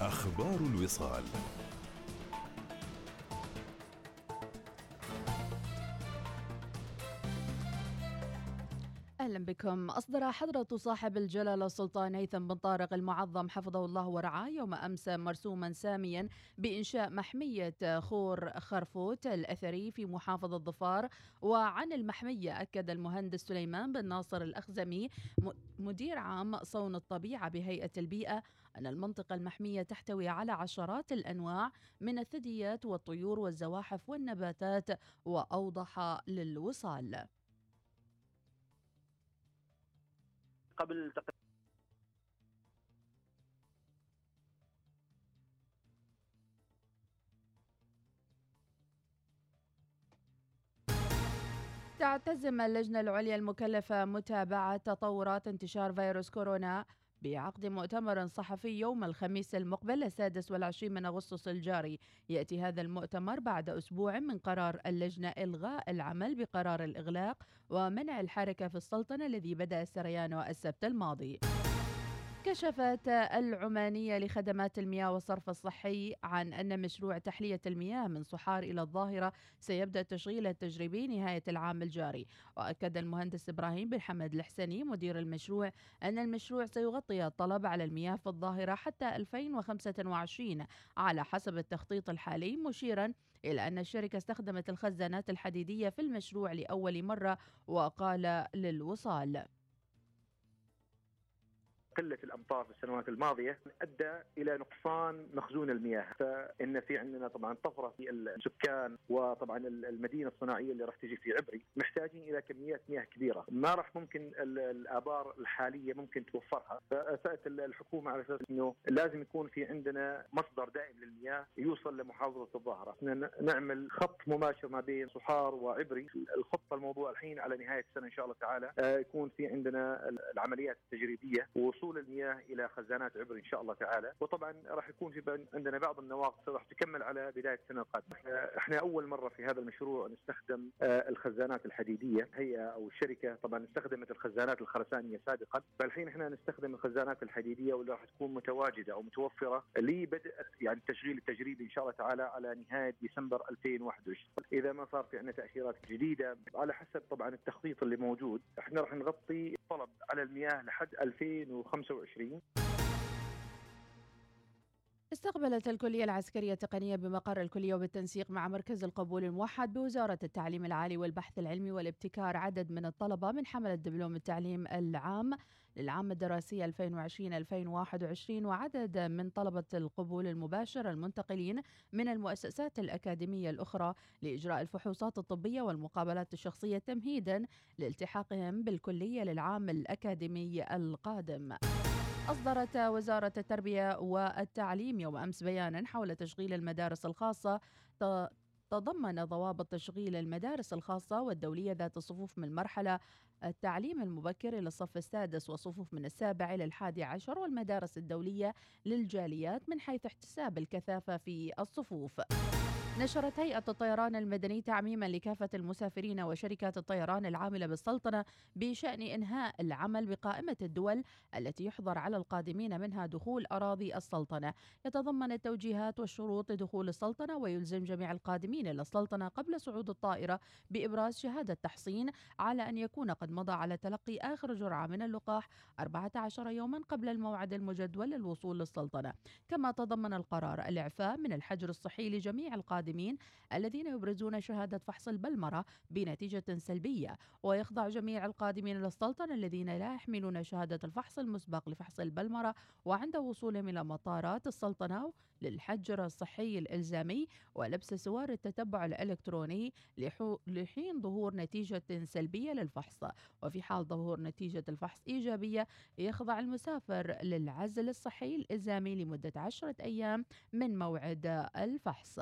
أخبار الوصال. بكم. أصدر حضرة صاحب الجلالة السلطان هيثم بن طارق المعظم حفظه الله ورعاه يوم أمس مرسوما ساميا بإنشاء محمية خور خرفوت الأثري في محافظة ظفار. وعن المحمية أكد المهندس سليمان بن ناصر الأخزمي مدير عام صون الطبيعة بهيئة البيئة أن المنطقة المحمية تحتوي على عشرات الأنواع من الثدييات والطيور والزواحف والنباتات وأوضح للوصال. قبل تعتزم اللجنة العليا المكلفة متابعة تطورات انتشار فيروس كورونا. بعقد مؤتمر صحفي يوم الخميس المقبل السادس والعشرين من أغسطس الجاري. يأتي هذا المؤتمر بعد أسبوع من قرار اللجنة إلغاء العمل بقرار الإغلاق ومنع الحركة في السلطنة الذي بدأ سريانه السبت الماضي. كشفت العمانية لخدمات المياه والصرف الصحي عن أن مشروع تحلية المياه من صحار إلى الظاهرة سيبدأ التشغيل التجريبي نهاية العام الجاري. وأكد المهندس إبراهيم بن حمد الحسني مدير المشروع أن المشروع سيغطي الطلب على المياه في الظاهرة حتى 2025 على حسب التخطيط الحالي مشيرا إلى أن الشركة استخدمت الخزانات الحديدية في المشروع لأول مرة وقال للوصال. قلة الأمطار في السنوات الماضية أدى إلى نقصان مخزون المياه. فإن في عندنا طبعا طفرة في السكان وطبعا المدينة الصناعية اللي راح تجي في عبري محتاجين إلى كميات مياه كبيرة. ما راح ممكن الآبار الحالية ممكن توفرها. فاسست الحكومة على أساس إنه لازم يكون في عندنا مصدر دائم للمياه يوصل لمحافظة الظاهرة. نعمل خط مباشر ما بين صحار وعبري. الخطة الموضوع الحين على نهاية السنة إن شاء الله تعالى آه، يكون في عندنا العمليات التجريبية ووصول وصول المياه إلى خزانات عبر إن شاء الله تعالى. وطبعا راح يكون في عندنا بعض النواقص راح تكمل على بداية السنة القادمة. إحنا أول مرة في هذا المشروع نستخدم آه، الخزانات الحديدية. هي أو الشركة طبعا استخدمت الخزانات الخرسانية سابقا. فالحين إحنا نستخدم الخزانات الحديدية واللي راح تكون متواجدة أو متوفرة لبدء يعني التشغيل التجريبي إن شاء الله تعالى على نهاية ديسمبر 2021 إذا ما صار في عندنا تاثيرات جديدة على حسب طبعا التخطيط اللي موجود إحنا راح نغطي الطلب على المياه لحد 2025 25 استقبلت الكلية العسكرية التقنية بمقر الكلية وبالتنسيق مع مركز القبول الموحد بوزارة التعليم العالي والبحث العلمي والابتكار عدد من الطلبة من حملة دبلوم التعليم العام للعام الدراسي 2020-2021 وعدد من طلبة القبول المباشر المنتقلين من المؤسسات الأكاديمية الأخرى لإجراء الفحوصات الطبية والمقابلات الشخصية تمهيدا لالتحاقهم بالكلية للعام الأكاديمي القادم. أصدرت وزارة التربية والتعليم يوم أمس بيانا حول تشغيل المدارس الخاصة تضمن ضوابط تشغيل المدارس الخاصة والدولية ذات الصفوف من المرحلة التعليم المبكر إلى الصف السادس وصفوف من السابع إلى الحادي عشر والمدارس الدولية للجاليات من حيث احتساب الكثافة في الصفوف. نشرت هيئة الطيران المدني تعميما لكافة المسافرين وشركات الطيران العاملة بالسلطنة بشأن إنهاء العمل بقائمة الدول التي يحظر على القادمين منها دخول أراضي السلطنة. يتضمن التوجيهات والشروط لدخول السلطنة ويلزم جميع القادمين إلى السلطنة قبل صعود الطائرة بإبراز شهادة تحصين على أن يكون قد مضى على تلقي آخر جرعة من اللقاح 14 يوما قبل الموعد المجدول للوصول للسلطنة. كما تضمن القرار الإعفاء من الحجر الصحي لجميع القادمين القادمين الذين يبرزون شهادة فحص البلمرة بنتيجة سلبية. ويخضع جميع القادمين إلى السلطنة الذين لا يحملون شهادة الفحص المسبق لفحص البلمرة وعند وصولهم إلى مطارات السلطنة للحجر الصحي الإلزامي ولبس سوار التتبع الإلكتروني لحين ظهور نتيجة سلبية للفحص. وفي حال ظهور نتيجة الفحص إيجابية يخضع المسافر للعزل الصحي الإلزامي لمدة عشرة أيام من موعد الفحص.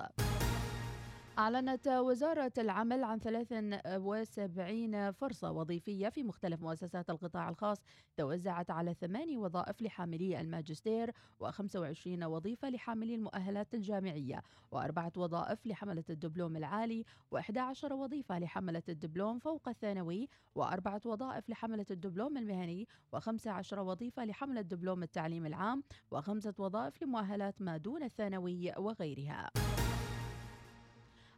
أعلنت وزارة العمل عن 73 فرصة وظيفية في مختلف مؤسسات القطاع الخاص توزعت على ثماني وظائف لحاملي الماجستير و25 وظيفة لحاملي المؤهلات الجامعية وأربعة وظائف لحملة الدبلوم العالي و11 وظيفة لحملة الدبلوم فوق الثانوي وأربعة وظائف لحملة الدبلوم المهني و15 وظيفة لحملة دبلوم التعليم العام وخمسة وظائف لمؤهلات ما دون الثانوي وغيرها.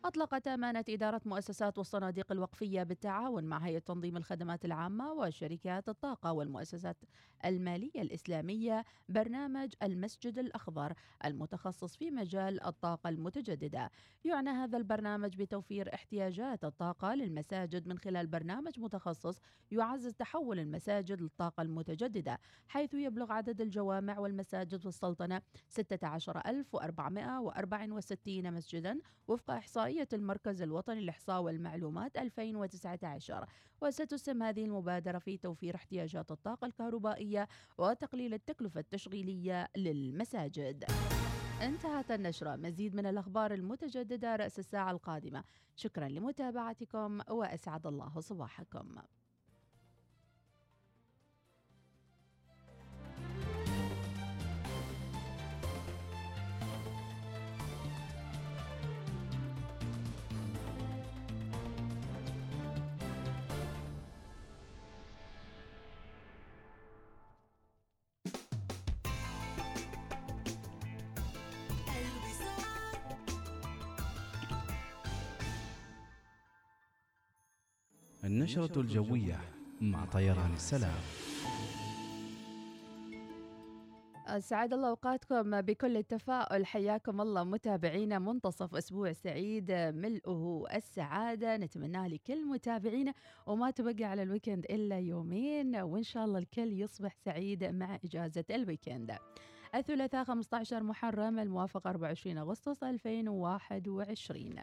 أطلقت أمانة إدارة مؤسسات والصناديق الوقفية بالتعاون مع هيئة تنظيم الخدمات العامة وشركات الطاقة والمؤسسات المالية الإسلامية برنامج المسجد الأخضر المتخصص في مجال الطاقة المتجددة. يعنى هذا البرنامج بتوفير احتياجات الطاقة للمساجد من خلال برنامج متخصص يعزز تحول المساجد للطاقة المتجددة حيث يبلغ عدد الجوامع والمساجد في السلطنة 16464 مسجدا وفق إحصائية إحصائية المركز الوطني للإحصاء والمعلومات 2019 وستسهم هذه المبادرة في توفير احتياجات الطاقة الكهربائية وتقليل التكلفة التشغيلية للمساجد. انتهت النشرة. مزيد من الأخبار المتجددة رأس الساعة القادمة. شكرا لمتابعتكم وأسعد الله صباحكم. النشرة الجوية مع طيران السلام. سعد الله أوقاتكم بكل التفاؤل. حياكم الله متابعينا منتصف أسبوع سعيد. ملؤه السعادة. نتمناه لكل متابعينا وما تبقى على ال weekend إلا يومين وإن شاء الله الكل يصبح سعيد مع إجازة ال weekend. الثلاثاء 15 محرم الموافق 24 أغسطس 2021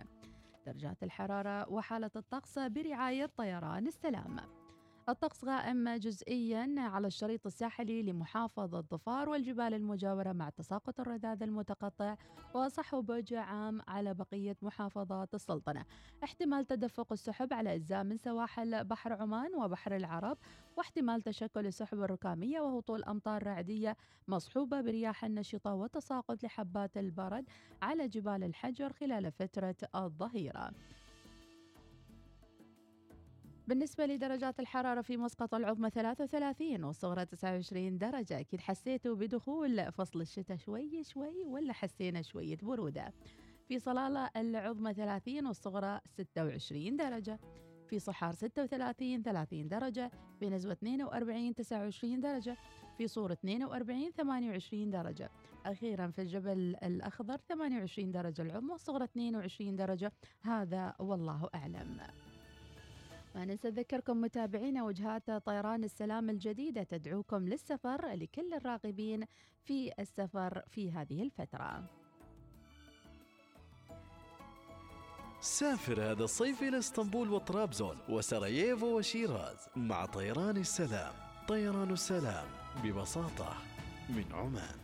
درجات الحرارة وحالة الطقس برعاية طيران السلام. الطقس غائم جزئيا على الشريط الساحلي لمحافظة ظفار والجبال المجاورة مع تساقط الرذاذ المتقطع وصحب عام على بقية محافظات السلطنة. احتمال تدفق السحب على أجزاء من سواحل بحر عمان وبحر العرب واحتمال تشكل السحب الركامية وهطول أمطار رعدية مصحوبة برياح نشطة وتساقط لحبات البرد على جبال الحجر خلال فترة الظهيرة. بالنسبة لدرجات الحرارة في مسقط العظمى 33 والصغرى 29 درجة أكيد حسيتوا بدخول فصل الشتاء شوي شوي ولا حسينا شوية برودة؟ في صلالة العظمى 30 والصغرى 26 درجة. في صحار 36 30 درجة. في نزوة 42 29 درجة. في صور 42 28 درجة. أخيرا في الجبل الأخضر 28 درجة العظمى والصغرى 22 درجة. هذا والله أعلم. ما ننسى نذكركم متابعينا وجهات طيران السلام الجديدة تدعوكم للسفر لكل الراغبين في السفر في هذه الفترة. سافر هذا الصيف إلى إسطنبول وطرابزون وسراييفو وشيراز مع طيران السلام. طيران السلام ببساطة من عمان.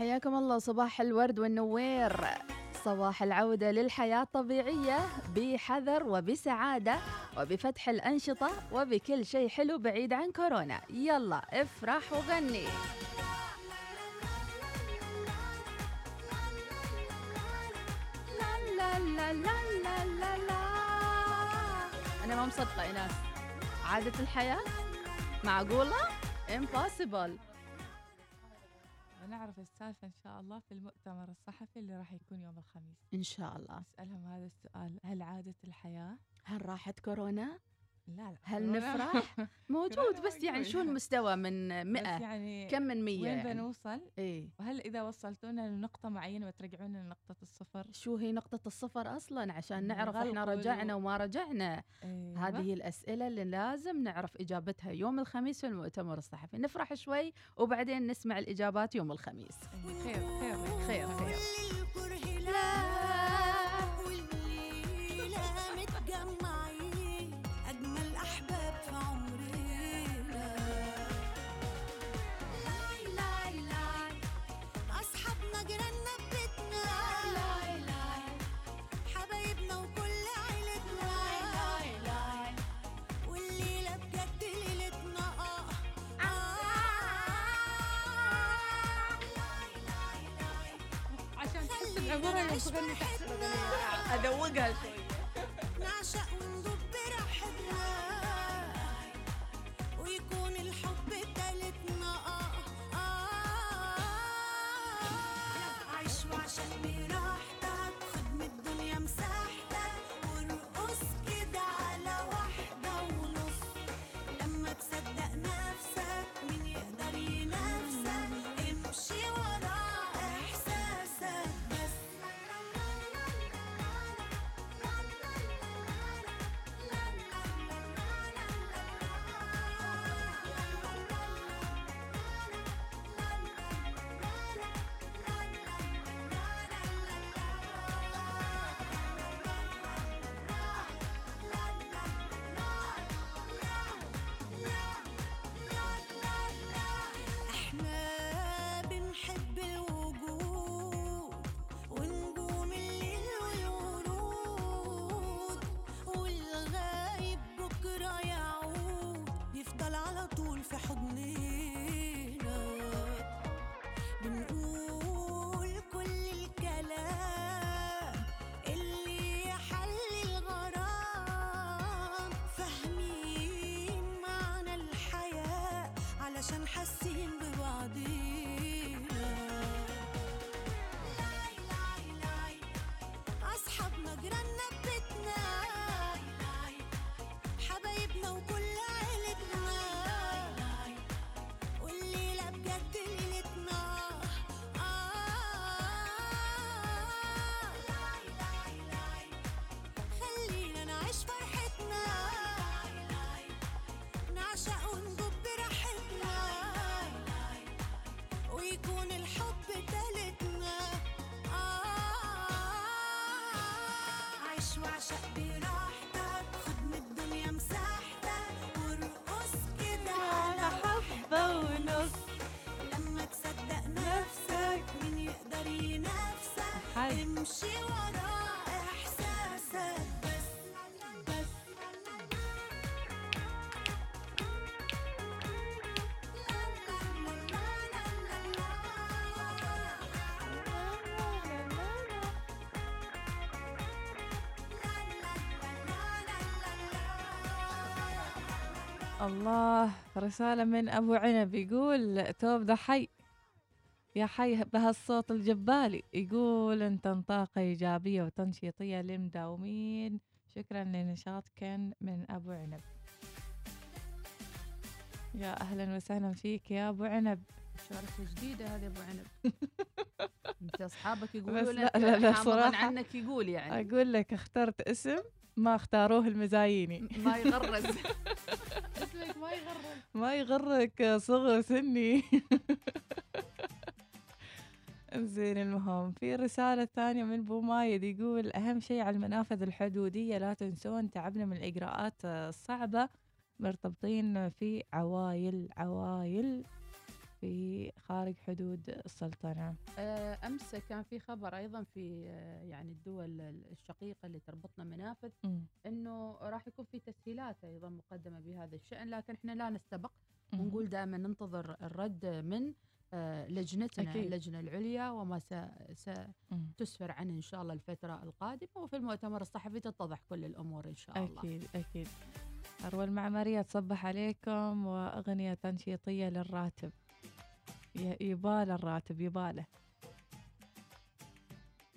حياكم الله صباح الورد والنوير. صباح العودة للحياة الطبيعية بحذر وبسعادة وبفتح الأنشطة وبكل شيء حلو بعيد عن كورونا. يلا افرح وغني. أنا ما مصدقة إيناس. عادة الحياة معقولة؟ impossible. نعرف السالفة إن شاء الله في المؤتمر الصحفي اللي راح يكون يوم الخميس إن شاء الله أسألهم هذا السؤال هل عادت الحياة؟ هل راحت كورونا؟ لا لا. هل نفرح؟ موجود بس يعني. شو المستوى من بس 100 يعني كم من 100 وين يعني؟ بنوصل؟ إيه. وهل إذا وصلتونا لنقطة معينة بترجعونا لنقطة الصفر؟ شو هي نقطة الصفر أصلا؟ عشان نعرف إحنا رجعنا وما رجعنا. أيوة. هذه هي الأسئلة اللي لازم نعرف إجابتها يوم الخميس في المؤتمر الصحفي. نفرح شوي وبعدين نسمع الإجابات يوم الخميس. أيوة. خير خير. خير خير. تغني تحت فرحتنا أدوقها شوي. طول في حضننا. بنقول كل الكلام اللي الغرام. فاهمين معنى الحياة علشان حاسين ببعضينا. أصحابنا جيراننا لاي. حبايبنا وكل ويكون الحب تالتنا. آه. عيش وعشق براحتك خد من الدنيا مساحتك وارقص كده على حبه ونص. لما تصدق نفسك مين يقدر ينافسك. امشي ورا الله. رسالة من أبو عنب يقول توب ذا حي. يا حي بهالصوت الجبالي. يقول أنت طاقة إيجابية وتنشيطية للمداومين. شكرا لنشاطكن من أبو عنب. يا أهلا وسهلا فيك يا أبو عنب. شارك جديدة هذه أبو عنب. أنت أصحابك يقولوا لك لا- لا صراحة عنك يقول يعني. أقول لك اخترت اسم ما اختاروه المزايني ما يغرز. ما يغرز ما يغرك صغر سني. زين المهم في رسالة ثانية من بو مايد يقول أهم شيء على المنافذ الحدودية لا تنسون تعبنا من الإجراءات الصعبة مرتبطين في عوايل عوايل في خارج حدود السلطنة آه، أمس كان في خبر أيضا في آه، يعني الدول الشقيقة اللي تربطنا منافذ. إنه راح يكون في تسهيلات أيضا مقدمة بهذا الشأن لكن إحنا لا نستبق. ونقول دائما ننتظر الرد من آه، لجنتنا أكيد. اللجنة العليا وما. ستسفر عنه إن شاء الله الفترة القادمة وفي المؤتمر الصحفي تتضح كل الأمور إن شاء الله أكيد أكيد أروى المعمرية تصبح عليكم وأغنية تنشيطية للراتب يباله الراتب يباله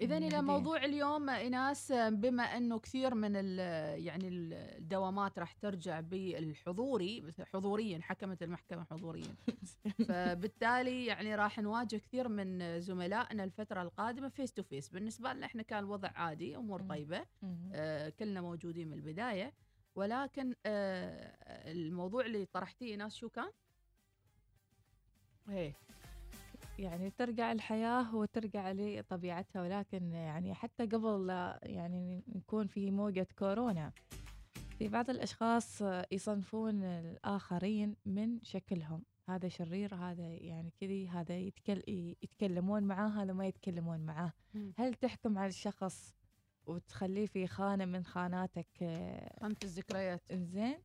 اذا إلى. موضوع اليوم ايناس بما أنه كثير من ال يعني الدوامات راح ترجع بالحضوري حضوريا حكمت المحكمة حضوريا فبالتالي يعني راح نواجه كثير من زملائنا الفترة القادمة face to face بالنسبة لنا إحنا كان الوضع عادي أمور. طيبة. آه كلنا موجودين من البداية ولكن آه الموضوع اللي طرحتيه ايناس شو كان؟ إيه. يعني ترجع الحياة وترجع لطبيعتها ولكن يعني حتى قبل لا يعني نكون في موجة كورونا في بعض الأشخاص يصنفون الآخرين من شكلهم. هذا شرير هذا يعني كذي هذا يتكل يتكلمون معاه هذا ما يتكلمون معاه. هل تحكم على الشخص وتخليه في خانة من خاناتك آه، خانة الذكريات. زين؟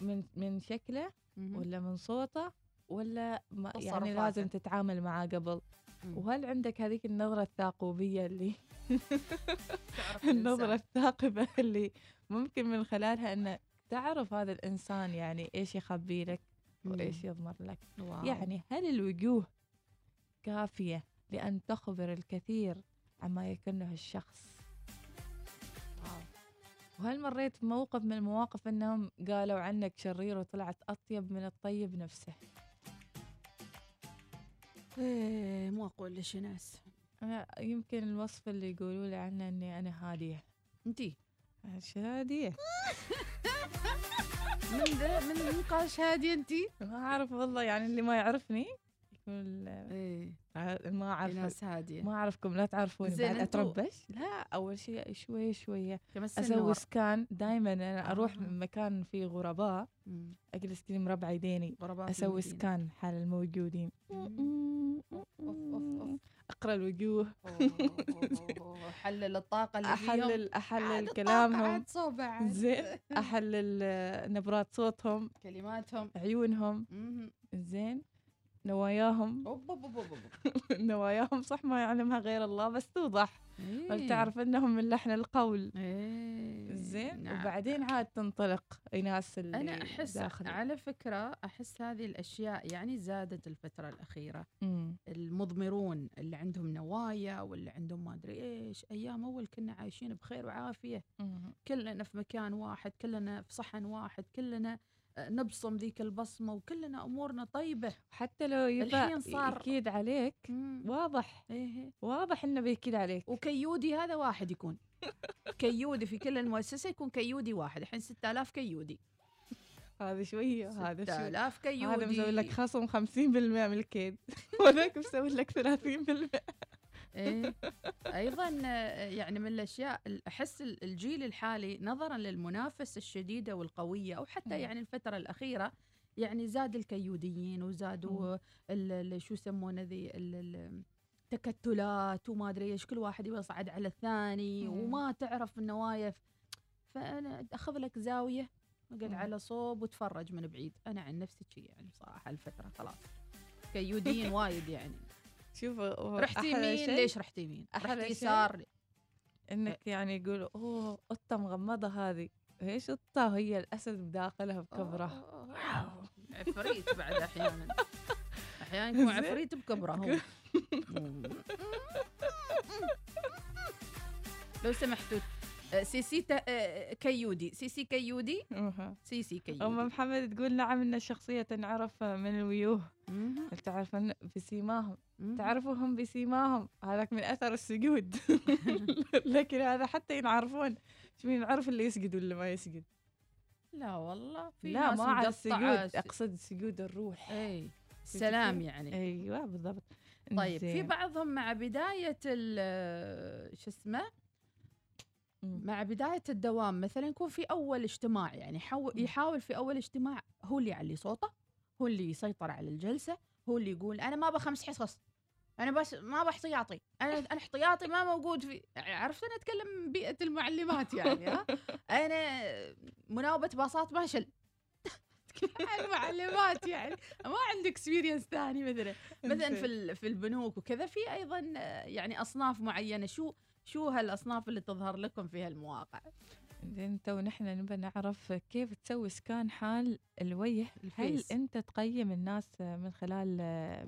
من من شكله. ولا من صوته؟ ولا ما يعني. لازم تتعامل معاه قبل مم. وهل عندك هذيك النظرة الثاقوبية اللي النظرة. الثاقبة اللي ممكن من خلالها أن تعرف هذا الإنسان يعني إيش يخبي لك وإيش. يضمر لك واو. يعني هل الوجوه كافية لأن تخبر الكثير عما يكنه الشخص واو. وهل مريت بموقف من المواقف أنهم قالوا عنك شرير وطلعت أطيب من الطيب نفسه إيه مو أقول ليش ناس. أنا يمكن الوصف اللي يقولوا لي عنه أني أنا هادية. انتي إيش هادية. من ذا من من قال هادي انتي ما أعرف والله يعني اللي ما يعرفني يقول آه، ما أعرف ناس هادية. ما أعرفكم لا تعرفوني. زين بعد أتربش. لا أول شيء كمس أسوي النور سكان. دايما أنا أروح آه. من مكان فيه غرباء. مم. أجلس كذا مربع يديني. غرباء المدينة. سكان حال الموجودين. أقرأ الوجوه. أوه، حلل الطاقة اللي أحلل الطاقة كلامهم. زين. أحلل آه، نبرات صوتهم. كلماتهم. عيونهم. زين. نواياهم. نواياهم صح ما يعلمها غير الله بس توضح إيه. ولتعرف إنهم من لحن القول إيه زين نعم. وبعدين عاد تنطلق إيناس اللي أنا أحس داخل على فكرة أحس هذه الأشياء يعني زادت الفترة الأخيرة مم. المضمرون اللي عندهم نوايا واللي عندهم ما أدري إيش أيام أول كنا عايشين بخير وعافية مم. كلنا في مكان واحد كلنا في صحن واحد كلنا نبصم ذيك البصمة وكلنا أمورنا طيبة. حتى لو يبى الحين صار- يكيد عليك مم. واضح. إيه. واضح إنه بيكيد عليك. وكيودي هذا واحد يكون. كيودي في كل المؤسسة يكون كيودي واحد. الحين 6000 كيودي. هذا شوية هذا شوي. 6000 كيودي هذا مسوي لك خصم 50% من الكيد. وذاك مسوي لك 30% إيه؟ أيضا يعني من الأشياء ال- أحس ال- الجيل الحالي نظرا للمنافسه الشديدة والقوية أو حتى. يعني الفترة الأخيرة يعني زاد الكيوديين وزادوا شو يسمونه ذي ال- ال- التكتلات وما أدري إيش كل واحد يبغى يصعد على الثاني. وما تعرف النوايا فأنا أخذ لك زاوية أقعد. على صوب وتفرج من بعيد أنا عن نفسي شي يعني بصراحه الفترة خلاص كيوديين وايد يعني شوف رحت يمين ليش رحت يمين؟ رحت يسار إنك يعني يقولوا أوه قطة مغمضة هذه. إيش قطة؟ هي الأسد بداخلها بكبره. عفريت بعد أحيانا. أحيانا يكون. عفريت بكبره هو. لو سمحتوا سيسي تا- آه، كيودي. سيسي كيودي. سيسي كيودي. محمد تقول نعم إن الشخصيه تنعرف من الويوه. تعرفن بسيماهم؟ مهم. تعرفهم بسيماهم؟ هذاك من أثر السجود. لكن هذا حتى ينعرفون. شو ينعرف اللي يسجد واللي ما يسجد. لا والله في لا ما على السجود. أقصد سجود الروح. إي سلام؟ يعني. أيوه بالضبط. طيب في. بعضهم مع بداية شو اسمه. مع بداية الدوام مثلا يكون في أول اجتماع يعني. يحاول في أول اجتماع هو اللي يعلي صوته هو اللي يسيطر على الجلسة هو اللي يقول أنا ما بخمس حصص أنا بس ما باحتياطي أنا أنا احتياطي ما موجود في عرفت؟ أنا أتكلم بيئة المعلمات يعني ها؟ أنا مناوبة باصات ما شل. المعلمات يعني. ما عندك experience ثاني مثلا. مثلا في في البنوك وكذا في أيضا يعني أصناف معينة. شو شو هالأصناف اللي تظهر لكم في هالمواقع؟ زين تو نحن نبى نعرف كيف تسوي scan حال الوجه. هل. أنت تقيم الناس من خلال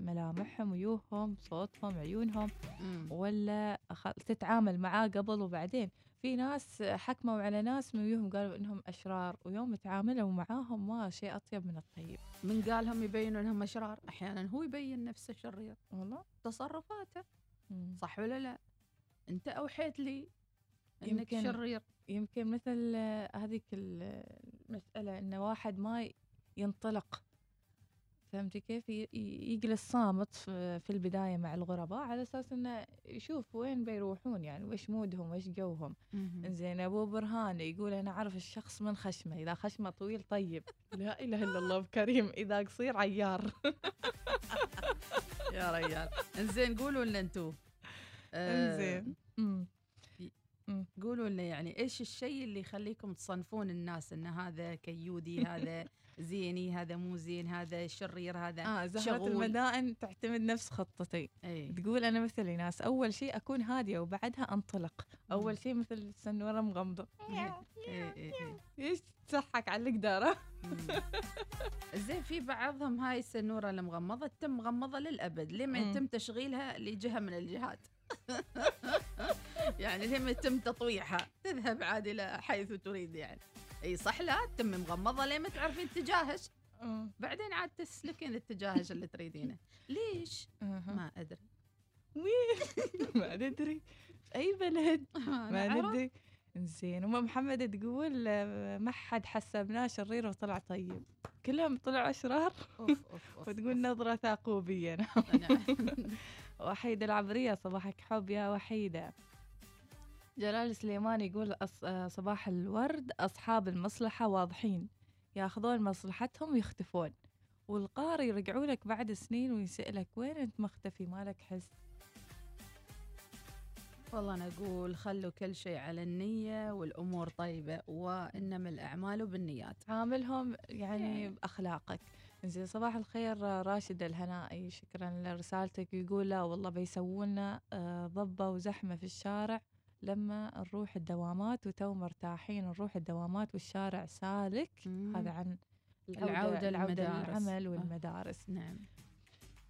ملامحهم وجوههم صوتهم عيونهم مم. ولا تتعامل معاه قبل وبعدين؟ في ناس حكموا على ناس من وجوههم قالوا إنهم أشرار ويوم تعاملوا معاهم ما شيء أطيب من الطيب. من قالهم يبينوا إنهم أشرار أحيانا هو يبين نفسه شرير. والله؟ تصرفاته مم. صح ولا لا؟ انت اوحيت لي انك يمكن- شرير. يمكن مثل آه، هذيك ال- المسألة إن واحد ما ينطلق. فهمتي كيف؟ يجلس صامت في البداية مع الغرباء على أساس إنه يشوف وين بيروحون يعني وإيش مودهم وإيش جوهم. زين أبو برهان يقول أنا أعرف الشخص من خشمة إذا خشمة طويل طيب. لا إله إلا الله كريم إذا قصير عيار. يا ريال. إنزين قولوا لنا أنتم آه، إنزين أمم. قولوا لنا يعني إيش الشيء اللي يخليكم تصنفون الناس إن هذا كيودي هذا زيني هذا مو زين هذا شرير هذا آه زهرة شغول. المدائن تعتمد نفس خطتي. إي. تقول أنا مثل ناس أول شيء أكون هادية وبعدها أنطلق. أول شيء مثل السنوره مغمضة. إيه، إيه، إيه. إيش تضحك على القدارة؟ مم. زين في بعضهم هاي السنورة المغمضة تتم مغمضة للأبد. لما. يتم تشغيلها لجهة من الجهات؟ يعني لما يتم تطويعها؟ تذهب عاد إلى حيث تريد يعني. إي صح لا تتم مغمضة لما تعرفين اتجاهك بعدين عاد تسلكين الاتجاهك اللي تريدينه. ليش؟ ما, ما أدري. ما ندري. أي بلد؟ ما ما ندري. زين ام محمد تقول آه، ما حد حسبناه شرير وطلع طيب. كلهم طلعوا أشرار؟ وتقول نظرة ثاقوبية. نعم. وحيدة العبرية صباحك حب يا وحيدة. جلال سليمان يقول. آه، صباح الورد أصحاب المصلحة واضحين. ياخذون مصلحتهم ويختفون. والقاري يرجعوا لك بعد سنين ويسألك وين أنت مختفي؟ مالك حس. والله أنا أقول خلوا كل شيء على النية والأمور طيبة وإنما الأعمال بالنيات. عاملهم يعني يعني. بأخلاقك. زين صباح الخير آه، راشد الهنائي. شكرا لرسالتك. يقول لا والله بيسوولنا آه، ضبة وزحمة في الشارع. لما نروح الدوامات وتو مرتاحين نروح الدوامات والشارع سالك هذا عن العودة العودة. للعمل آه. والمدارس. نعم.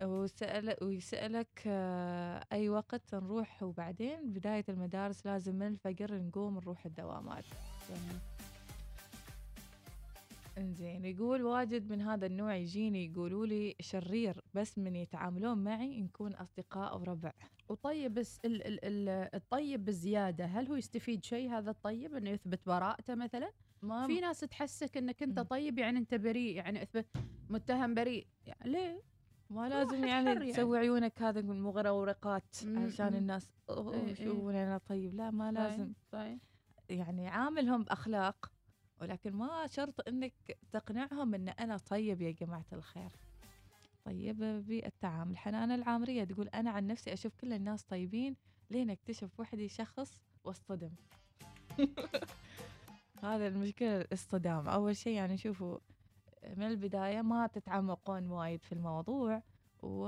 وسأل ويسألك آه، أي وقت نروح؟ وبعدين بداية المدارس لازم من الفجر نقوم نروح الدوامات. إنزين يقول واجد من هذا النوع يجيني يقولوا لي شرير بس من يتعاملون معي نكون أصدقاء وربع وطيب بس ال ال ال الطيب بزيادة هل هو يستفيد شيء هذا الطيب إنه يثبت براءته مثلا؟ ما في ناس تحسك إنك أنت. طيب يعني أنت بريء يعني أثبت متهم بريء يعني ليه؟ ما لازم يعني يعني. تسوي عيونك هذا المغرورقات مم، عشان. الناس أوه إيه، شوفون أنا طيب؟ لا ما لازم. طيب يعني عاملهم بأخلاق ولكن ما شرط إنك تقنعهم إن أنا طيب يا جماعة الخير. طيب بالتعامل. حنان العامرية تقول أنا عن نفسي أشوف كل الناس طيبين لين أكتشف وحدي شخص واصطدم. هذا المشكلة الاصطدام. أول شيء يعني شوفوا من البداية ما تتعمقون وايد في الموضوع و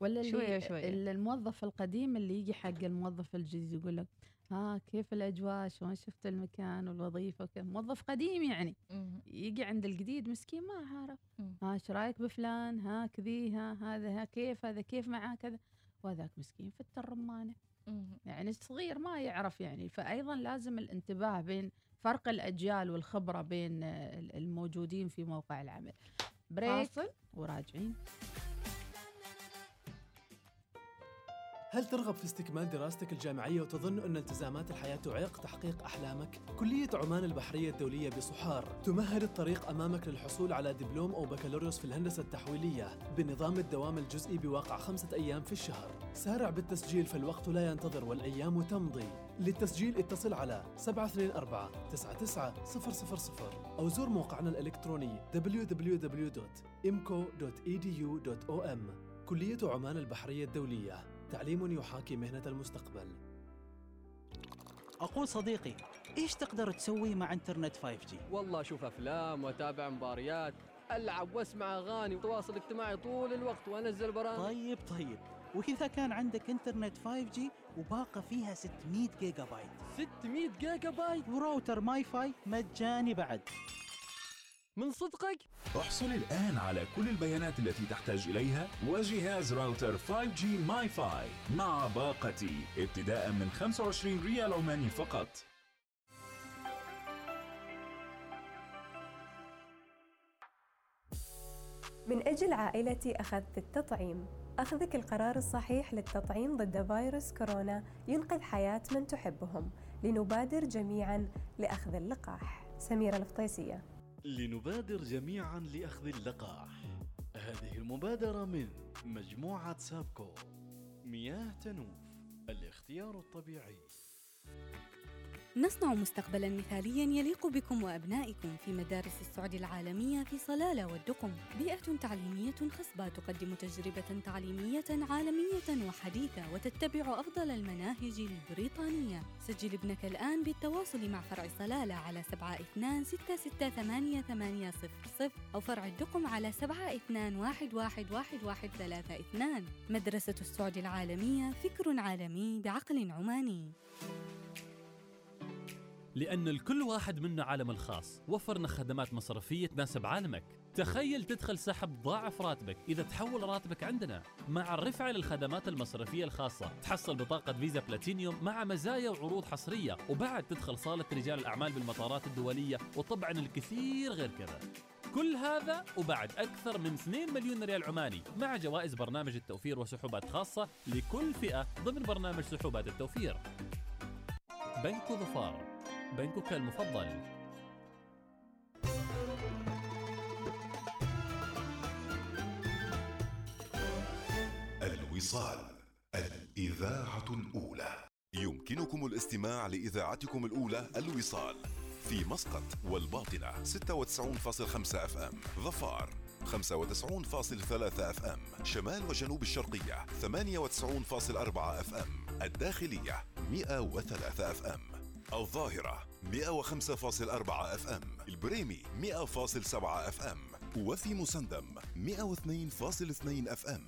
ولا شوية شوية. الموظف القديم اللي يجي حق الموظف الجديد يقول لك ها كيف الأجواء؟ شلون شفت المكان والوظيفة وكذا؟ موظف قديم يعني. يجي عند الجديد مسكين ما عارف. ها إيش رأيك بفلان؟ ها كذي ها هذا ها كيف هذا كيف معاه كذا؟ وهذاك مسكين فت الرمانه. يعني صغير ما يعرف يعني. فايضا لازم الانتباه بين فرق الأجيال والخبرة بين الموجودين في موقع العمل. بريك وراجعين. هل ترغب في استكمال دراستك الجامعية وتظن أن التزامات الحياة تعيق تحقيق أحلامك؟ كلية عمان البحرية الدولية بصحار تمهد الطريق أمامك للحصول على دبلوم أو بكالوريوس في الهندسة التحويلية بنظام الدوام الجزئي بواقع خمسة أيام في الشهر. سارع بالتسجيل فالوقت لا ينتظر والأيام تمضي. للتسجيل اتصل على 724 99 000 أو زور موقعنا الإلكتروني www.imco.edu.om كلية عمان البحرية الدولية. تعليم يحاكي مهنة المستقبل. أقول صديقي إيش تقدر تسوي مع إنترنت 5G؟ والله أشوف أفلام وأتابع مباريات ألعب وأسمع أغاني وتواصل اجتماعي طول الوقت وأنزل برامج. طيب طيب. وإذا كان عندك إنترنت 5G وباقة فيها 600 جيجا بايت. 600 جيجا بايت؟ و router MiFi مجاني بعد. من صدقك؟ احصل الآن على كل البيانات التي تحتاج إليها وجهاز راوتر 5G MiFi مع باقتي ابتداء من 25 ريال عماني فقط. من أجل عائلتي أخذت التطعيم. أخذك القرار الصحيح للتطعيم ضد فيروس كورونا ينقذ حياة من تحبهم. لنبادر جميعا لأخذ اللقاح. سميرة الفطيسية. لنبادر جميعا لأخذ اللقاح. هذه المبادرة من مجموعة سابكو. مياه تنوف. الاختيار الطبيعي. نصنع مستقبلا مثاليا يليق بكم وأبنائكم في مدارس السعد العالمية في صلالة والدقم بيئة تعليمية خصبة تقدم تجربة تعليمية عالمية وحديثة وتتبع أفضل المناهج البريطانية. سجل ابنك الآن بالتواصل مع فرع صلالة على 72668800 أو فرع الدقم على 72111132 مدرسة السعد العالمية فكر عالمي بعقل عماني. لأن لكل واحد منا عالم الخاص. وفرنا خدمات مصرفية تناسب عالمك. تخيل تدخل سحب ضاعف راتبك إذا تحول راتبك عندنا. مع الرفعة للخدمات المصرفية الخاصة تحصل بطاقة فيزا بلاتينيوم مع مزايا وعروض حصرية. وبعد تدخل صالة رجال الأعمال بالمطارات الدولية. وطبعا الكثير غير كذا. كل هذا وبعد أكثر من 2 مليون ريال عماني. مع جوائز برنامج التوفير وسحوبات خاصة لكل فئة ضمن برنامج سحوبات التوفير. بنك ظفار. بنكك المفضل. الوصال الإذاعة الأولى. يمكنكم الاستماع لإذاعتكم الأولى الوصال في مسقط والباطنة 96.5 FM ظفار 95.3 FM شمال وجنوب الشرقية 98.4 FM الداخلية 103 FM. الظاهرة 105.4 FM البريمي 100.7 FM وفي مسندم 102.2 FM.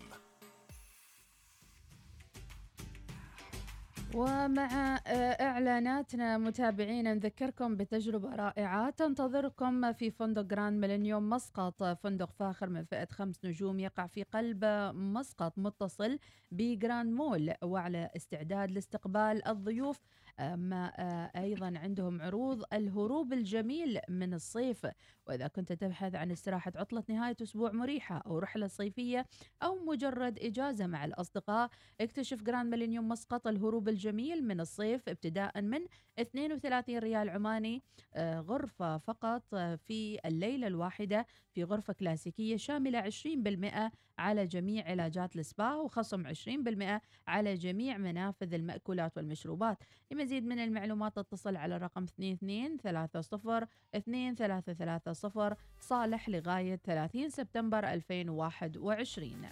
ومع آه، إعلاناتنا متابعينا نذكركم بتجربة رائعة تنتظركم في فندق جراند ميلينيوم مسقط. فندق فاخر من فئة خمس نجوم يقع في قلب مسقط متصل بجراند مول وعلى استعداد لاستقبال الضيوف ما آه، أيضا عندهم عروض الهروب الجميل من الصيف. وإذا كنت تبحث عن استراحة عطلة نهاية أسبوع مريحة أو رحلة صيفية أو مجرد إجازة مع الأصدقاء اكتشف جراند ميلينيوم مسقط الهروب الجميل من الصيف ابتداء من 32 ريال عماني آه، غرفة فقط آه، في الليلة الواحدة في غرفة كلاسيكية شاملة 20% على جميع علاجات السبا وخصم 20% على جميع منافذ المأكولات والمشروبات. لمزيد من المعلومات اتصل على رقم 2230 2330 صالح لغاية 30 سبتمبر 2021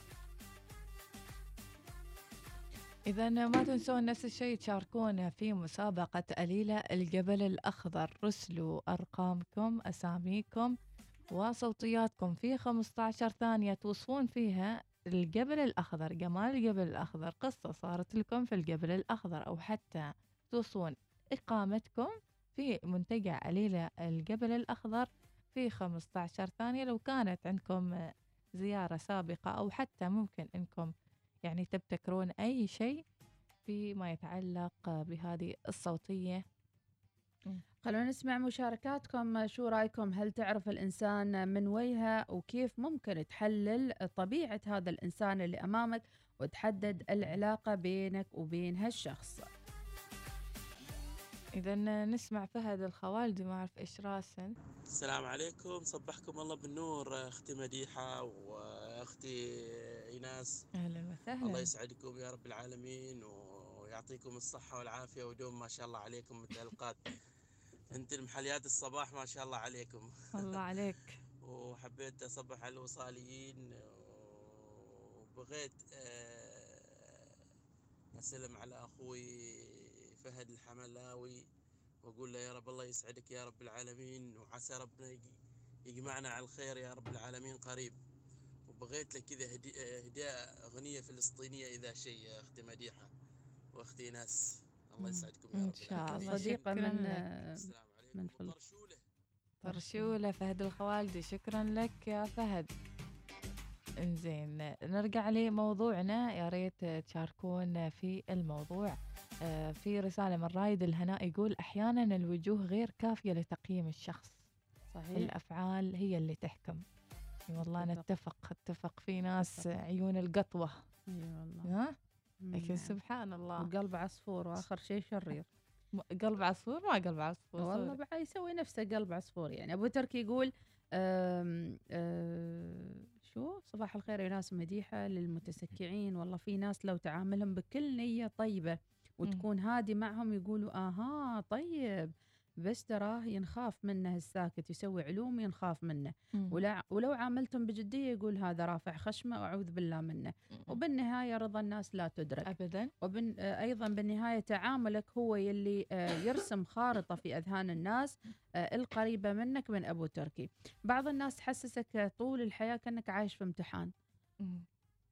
إذا ما تنسون نفس الشيء تشاركونا في مسابقة أليلة الجبل الأخضر. رسلوا أرقامكم أساميكم وصوتياتكم في 15 ثانية توصفون فيها الجبل الأخضر جمال الجبل الأخضر قصة صارت لكم في الجبل الأخضر أو حتى توصون إقامتكم في منتجع أليلة الجبل الأخضر في 15 ثانية. لو كانت عندكم زيارة سابقة أو حتى ممكن أنكم يعني تبتكرون أي شيء فيما يتعلق بهذه الصوتية. خلونا نسمع مشاركاتكم شو رأيكم؟ هل تعرف الإنسان من وجهه وكيف ممكن تحلل طبيعة هذا الإنسان اللي أمامك وتحدد العلاقة بينك وبين هالشخص؟ إذا نسمع فهد الخوالدي ما أعرف إيش راسل السلام عليكم. صبحكم الله بالنور أختي مديحة وأختي إيناس. أهلا وسهلا. الله يسعدكم يا رب العالمين ويعطيكم الصحة والعافية ودوم ما شاء الله عليكم متالقات انت المحليات الصباح ما شاء الله عليكم. الله عليك. وحبيت أصبح على الوصاليين وبغيت آه، أسلم على أخوي فهد الحملاوي وأقول له يا رب الله يسعدك يا رب العالمين وعسى ربنا يج- يجمعنا على الخير يا رب العالمين قريب. وبغيت لك كذا هدي- هداء أغنية فلسطينية إذا شيء يا أختي مديحة وأختي ناس. الله يسعدكم يا إن رب. شاء العالمين. الله صديقة شكراً من لك. من فل... طرشولة. فهد الخوالدي. شكرا لك يا فهد. إنزين نرجع لموضوعنا. يا ريت تشاركون في الموضوع. آه، في رسالة من رايد الهناء يقول أحيانا الوجوه غير كافية لتقييم الشخص. صحيح. الأفعال هي اللي تحكم. والله اتفق. نتفق. اتفق في ناس عيون القطوة. إي والله. ها؟ لكن نعم. سبحان الله. وقلب عصفور وآخر شيء شرير. قلب عصفور؟ ما قلب عصفور والله. بعد يسوي نفسه قلب عصفور يعني. أبو تركي يقول آم آه شو؟ صباح الخير يا ناس مديحة للمتسكعين. والله في ناس لو تعاملهم بكل نية طيبة وتكون هادي معهم يقولوا آها طيب. بس تراه ينخاف منه الساكت يسوي علوم ينخاف منه. مم. ولا ولو عاملتم بجدية يقول هذا رافع خشمة وأعوذ بالله منه. وبالنهاية رضا الناس لا تدرك. ابدا. وبن آه، أيضا بالنهاية تعاملك هو يلي آه، يرسم خارطة في أذهان الناس آه، القريبة منك من أبو تركي. بعض الناس تحسسك طول الحياة كأنك عايش في امتحان. مم.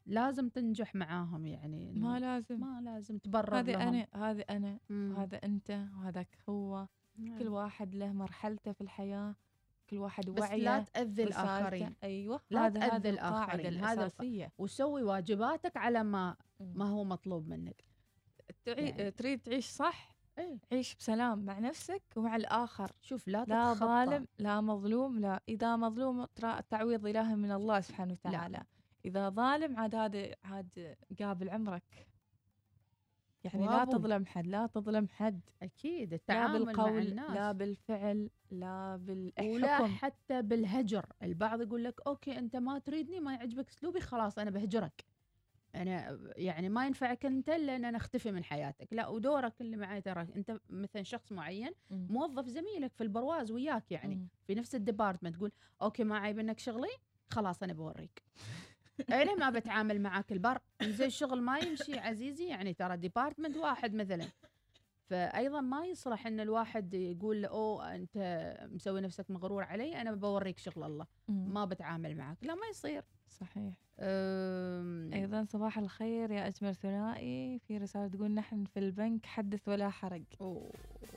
لازم تنجح معاهم يعني. ما لازم. ما لازم تبرر هذه أنا هذه أنا مم. وهذا أنت وهذاك هو. نعم. كل واحد له مرحلته في الحياة كل واحد بس وعيه لا تأذي. الآخرين. أيوه لا هذا تأذي الآخرين هذا الأساسية وسوي واجباتك على ما ما هو مطلوب منك تعي... يعني. تريد تعيش صح إيه. عيش بسلام مع نفسك ومع الآخر شوف لا لا تتخطى. ظالم لا مظلوم لا إذا مظلوم ترى التعويض إله من الله سبحانه وتعالى إذا ظالم عاد هذا عاد قابل عمرك يعني لا. تظلم حد لا تظلم حد. أكيد لا التعامل مع بالقول الناس. لا بالفعل لا ولا بالحكم. حتى بالهجر. البعض يقول لك أوكي أنت ما تريدني ما يعجبك أسلوبي خلاص أنا بهجرك. أنا يعني ما ينفعك أنت إلا إن أنا أختفي من حياتك. لا ودورك اللي معي ترى أنت مثلا شخص معين. موظف زميلك في البرواز وياك يعني. في نفس ال department تقول okay ما عيب إنك شغلي خلاص أنا بوريك. أنا ما بتعامل معاك البر. زي الشغل ما يمشي عزيزي يعني ترى department واحد مثلا. فايضا ما يصلح إن الواحد يقول أوه أنت مسوي نفسك مغرور علي أنا بوريك شغل الله. ما بتعامل معك. لا ما يصير. صحيح. أم، أيضا صباح الخير يا أجمل ثنائي. في رسالة تقول نحن في البنك حدث ولا حرج. أوه.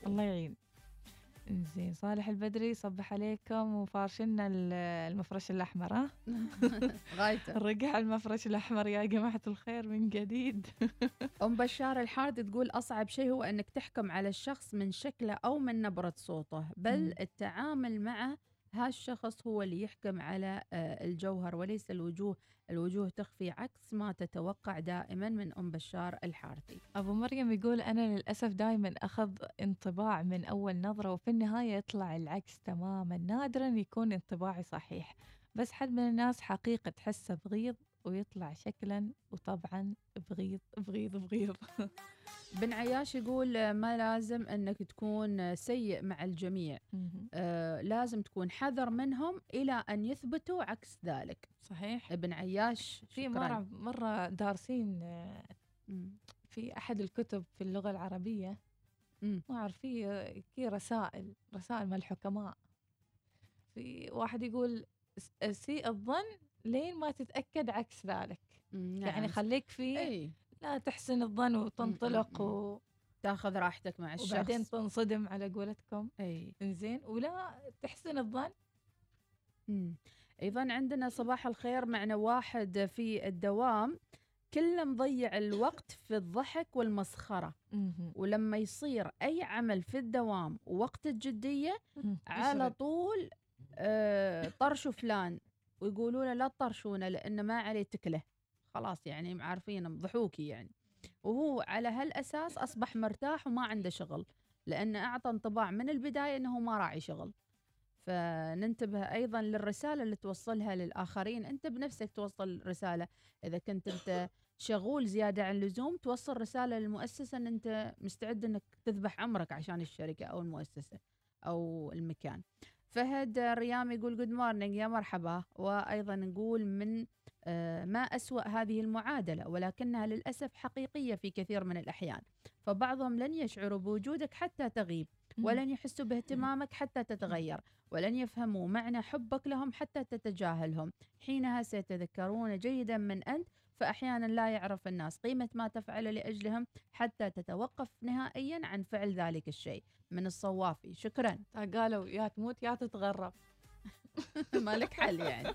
الله يعين. زين صالح البدري صبح عليكم وفارشنا ال- المفرش الأحمر ها؟ غايته رجع المفرش الأحمر يا جماعة الخير من جديد. أم بشار الحارث تقول أصعب شيء هو إنك تحكم على الشخص من شكله أو من نبرة صوته بل. التعامل معه هالشخص هو اللي يحكم على آه، الجوهر وليس الوجوه. الوجوه تخفي عكس ما تتوقع دائما من أم بشار الحارثي. أبو مريم يقول أنا للأسف دائما أخذ انطباع من أول نظرة وفي النهاية يطلع العكس تماما. نادرا يكون انطباعي صحيح بس حد من الناس حقيقة تحسه بغيض ويطلع شكلا وطبعا بغيض بغيض بغيض. بن عياش يقول آه، ما لازم إنك تكون آه، سيء مع الجميع. آه لازم تكون حذر منهم إلى أن يثبتوا عكس ذلك. صحيح. ابن عياش في. مرة مرة دارسين آه،. في أحد الكتب في اللغة العربية. مم. ما أعرف في في رسائل رسائل من الحكماء. في واحد يقول سيء الظن لين ما تتأكد عكس ذلك. مم، يعني نعم. خليك في إي. لا تحسن الظن وتنطلق و... تاخذ راحتك مع الشخص. وبعدين تنصدم على قولتكم. إي. إنزين. ولا تحسن الظن. مم. أيضا عندنا صباح الخير معنا واحد في الدوام. كله مضيع الوقت في الضحك والمسخرة. مهم. ولما يصير أي عمل في الدوام ووقت الجدية مم. على. طول آه طرشوا فلان. ويقولوا له لا تطرشونه لأنه ما عليه تكله. خلاص يعني عارفين ضحوكي يعني. وهو على هالأساس أصبح مرتاح وما عنده شغل لأنه أعطى انطباع من البداية إنه ما راعي شغل. فننتبه أيضا للرسالة اللي توصلها للآخرين. أنت بنفسك توصل رسالة. إذا كنت أنت شغول زيادة عن اللزوم توصل رسالة للمؤسسة إن أنت مستعد إنك تذبح عمرك عشان الشركة أو المؤسسة أو المكان. فهد ريام يقول good morning يا مرحبا. وأيضا نقول من آه، ما أسوأ هذه المعادلة ولكنها للأسف حقيقية في كثير من الأحيان. فبعضهم لن يشعروا بوجودك حتى تغيب ولن يحسوا باهتمامك حتى تتغير ولن يفهموا معنى حبك لهم حتى تتجاهلهم. حينها سيتذكرون جيدا من أنت فأحيانا لا يعرف الناس قيمة ما تفعله لأجلهم حتى تتوقف نهائيا عن فعل ذلك الشيء. من الصوافي. شكرا. قالوا يا تموت يا تتغرب. مالك حل يعني.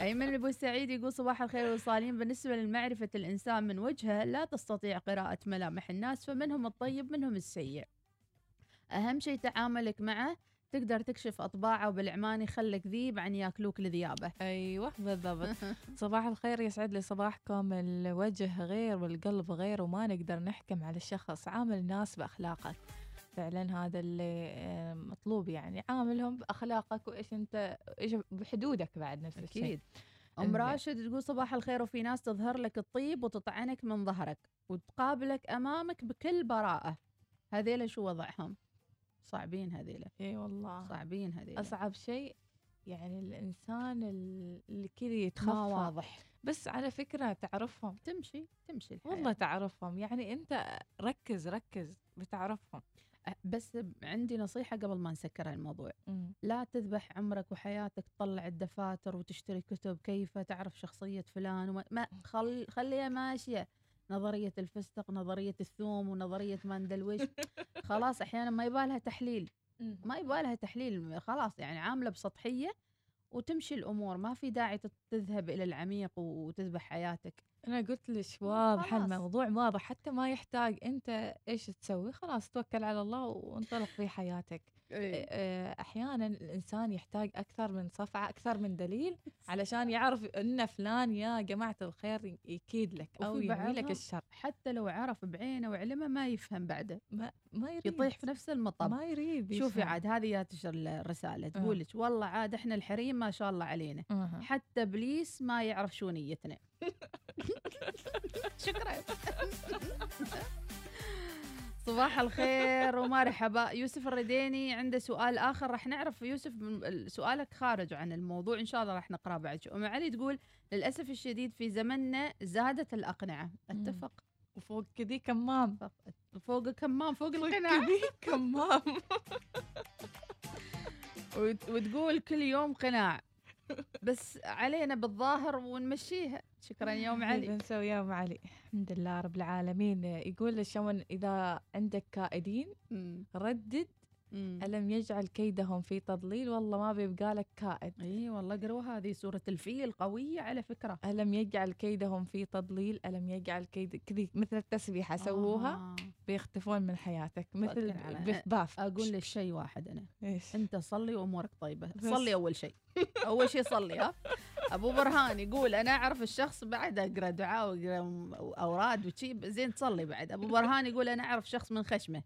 أيمن أبو سعيد يقول صباح الخير والصالين بالنسبة لمعرفة الإنسان من وجهه لا تستطيع قراءة ملامح الناس فمنهم الطيب منهم السيء. أهم شيء تعاملك معه تقدر تكشف أطباعه وبالعماني خلك ذيب عن ياكلوك لذيابة. أيوه بالضبط. صباح الخير يسعد لي صباحكم. الوجه غير والقلب غير وما نقدر نحكم على الشخص. عامل الناس بأخلاقك. فعلا هذا اللي مطلوب يعني. عاملهم بأخلاقك وإيش أنت إيش بحدودك بعد نفس الشيء. أكيد. أم إنزين. راشد تقول صباح الخير وفي ناس تظهر لك الطيب وتطعنك من ظهرك وتقابلك أمامك بكل براءة. هذيلا شو وضعهم؟ صعبين هذيلا. إي والله. صعبين هذيلا. أصعب شيء يعني الإنسان ال- اللي كذا يتخفى ما واضح. بس على فكرة تعرفهم. تمشي تمشي الحياة. والله تعرفهم. يعني أنت ركز ركز بتعرفهم. بس عندي نصيحة قبل ما نسكر الموضوع. مم. لا تذبح عمرك وحياتك تطلع الدفاتر وتشتري كتب كيف تعرف شخصية فلان وما ما خل خليها ماشية. نظرية الفستق نظرية الثوم ونظرية ما ندري ويش خلاص أحيانا ما يبالها تحليل. ما يبالها تحليل. خلاص يعني عاملة بسطحية وتمشي الأمور. ما في داعي تذهب إلى العميق وتذبح حياتك. أنا قلت لك واضح. الموضوع واضح. حتى ما يحتاج أنت إيش تسوي خلاص توكل على الله وانطلق في حياتك. أحيانا الإنسان يحتاج أكثر من صفعة أكثر من دليل علشان يعرف إن فلان يا جماعة الخير يكيد لك أو ينوي لك الشر. حتى لو عرف بعينه وعلمه ما يفهم بعده. ما ما يريد. يطيح في نفس المطب. ما يريد شوفي يفهم. عاد هذه جاتش الرسالة. تقول لك والله عاد إحنا الحريم ما شاء الله علينا. أها. حتى إبليس ما يعرف شو نيتنا. شكرا. صباح الخير ومرحبا. يوسف الرديني عنده سؤال آخر. راح نعرف يوسف سؤالك خارج عن الموضوع. إن شاء الله راح نقراه بعد شوي. أم علي تقول للأسف الشديد في زمننا زادت الأقنعة. أتفق؟ وفوق كذي كمام. فوق كمام فوق القناع. كذي كمام. وت- وتقول كل يوم قناع. بس علينا بالظاهر ونمشيها. شكرا يوم علي بنسوي يوم علي. الحمد لله رب العالمين. يقول شلون إذا عندك كائدين ردد ألم يجعل كيدهم في تضليل؟ والله ما بيبقى لك كائد. إي والله قروها. هذه سورة الفيل قوية على فكرة. ألم يجعل كيدهم في تضليل؟ ألم يجعل كيد كذي مثل التسبيحة سووها آه. بيختفون من حياتك. مثل توكل على- بف باف أقول لك شيء واحد أنا. إيش؟ أنت صلي وامورك طيبة. بس. صلي أول شيء. أول شيء صلي ها. أبو برهان يقول أنا أعرف الشخص بعد أقرأ دعاء وأقرأ م- أوراد وشي. زين تصلي بعد. أبو برهان يقول أنا أعرف شخص من خشمه.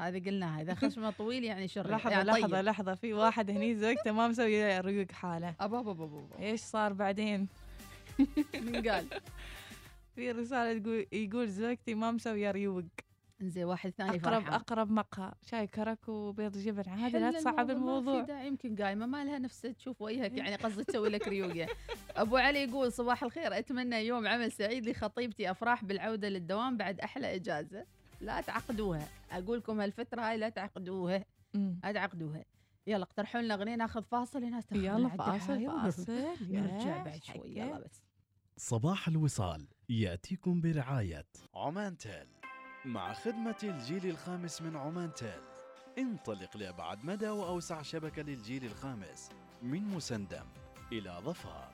هذه قلناها. إذا خشمه طويل يعني شر. لحظة يعني لحظة طيب. لحظة. في واحد هني زوجته ما مسوي ريوق حاله. أبا أبا أبا أبا. إيش صار بعدين؟ من قال؟ في رسالة تقول يقول زوجتي ما مسوية ريوق. زين واحد ثاني اقرب فرحان. أقرب مقهى. شاي كرك وبيض جبن. عادي لا تصعب ما الموضوع. داعي. يمكن قايمة ما لها نفس تشوف وجهك. يعني قصدي تسوي لك ريوقه أبو علي يقول صباح الخير أتمنى يوم عمل سعيد لخطيبتي أفراح بالعودة للدوام بعد أحلى إجازة. لا تعقدوها. أقول لكم هالفترة هاي لا تعقدوها. لا تعقدوها. يلا اقترحوا لنا أغنية ناخذ فاصل هنا يلا فاصل فاصل. نرجع بعد شوي. يلا بس. صباح الوصال. يأتيكم برعاية. عمان تيل. مع خدمة الجيل الخامس من عمان تيل. انطلق لأبعد مدى وأوسع شبكة للجيل الخامس. من مسندم إلى ظفار.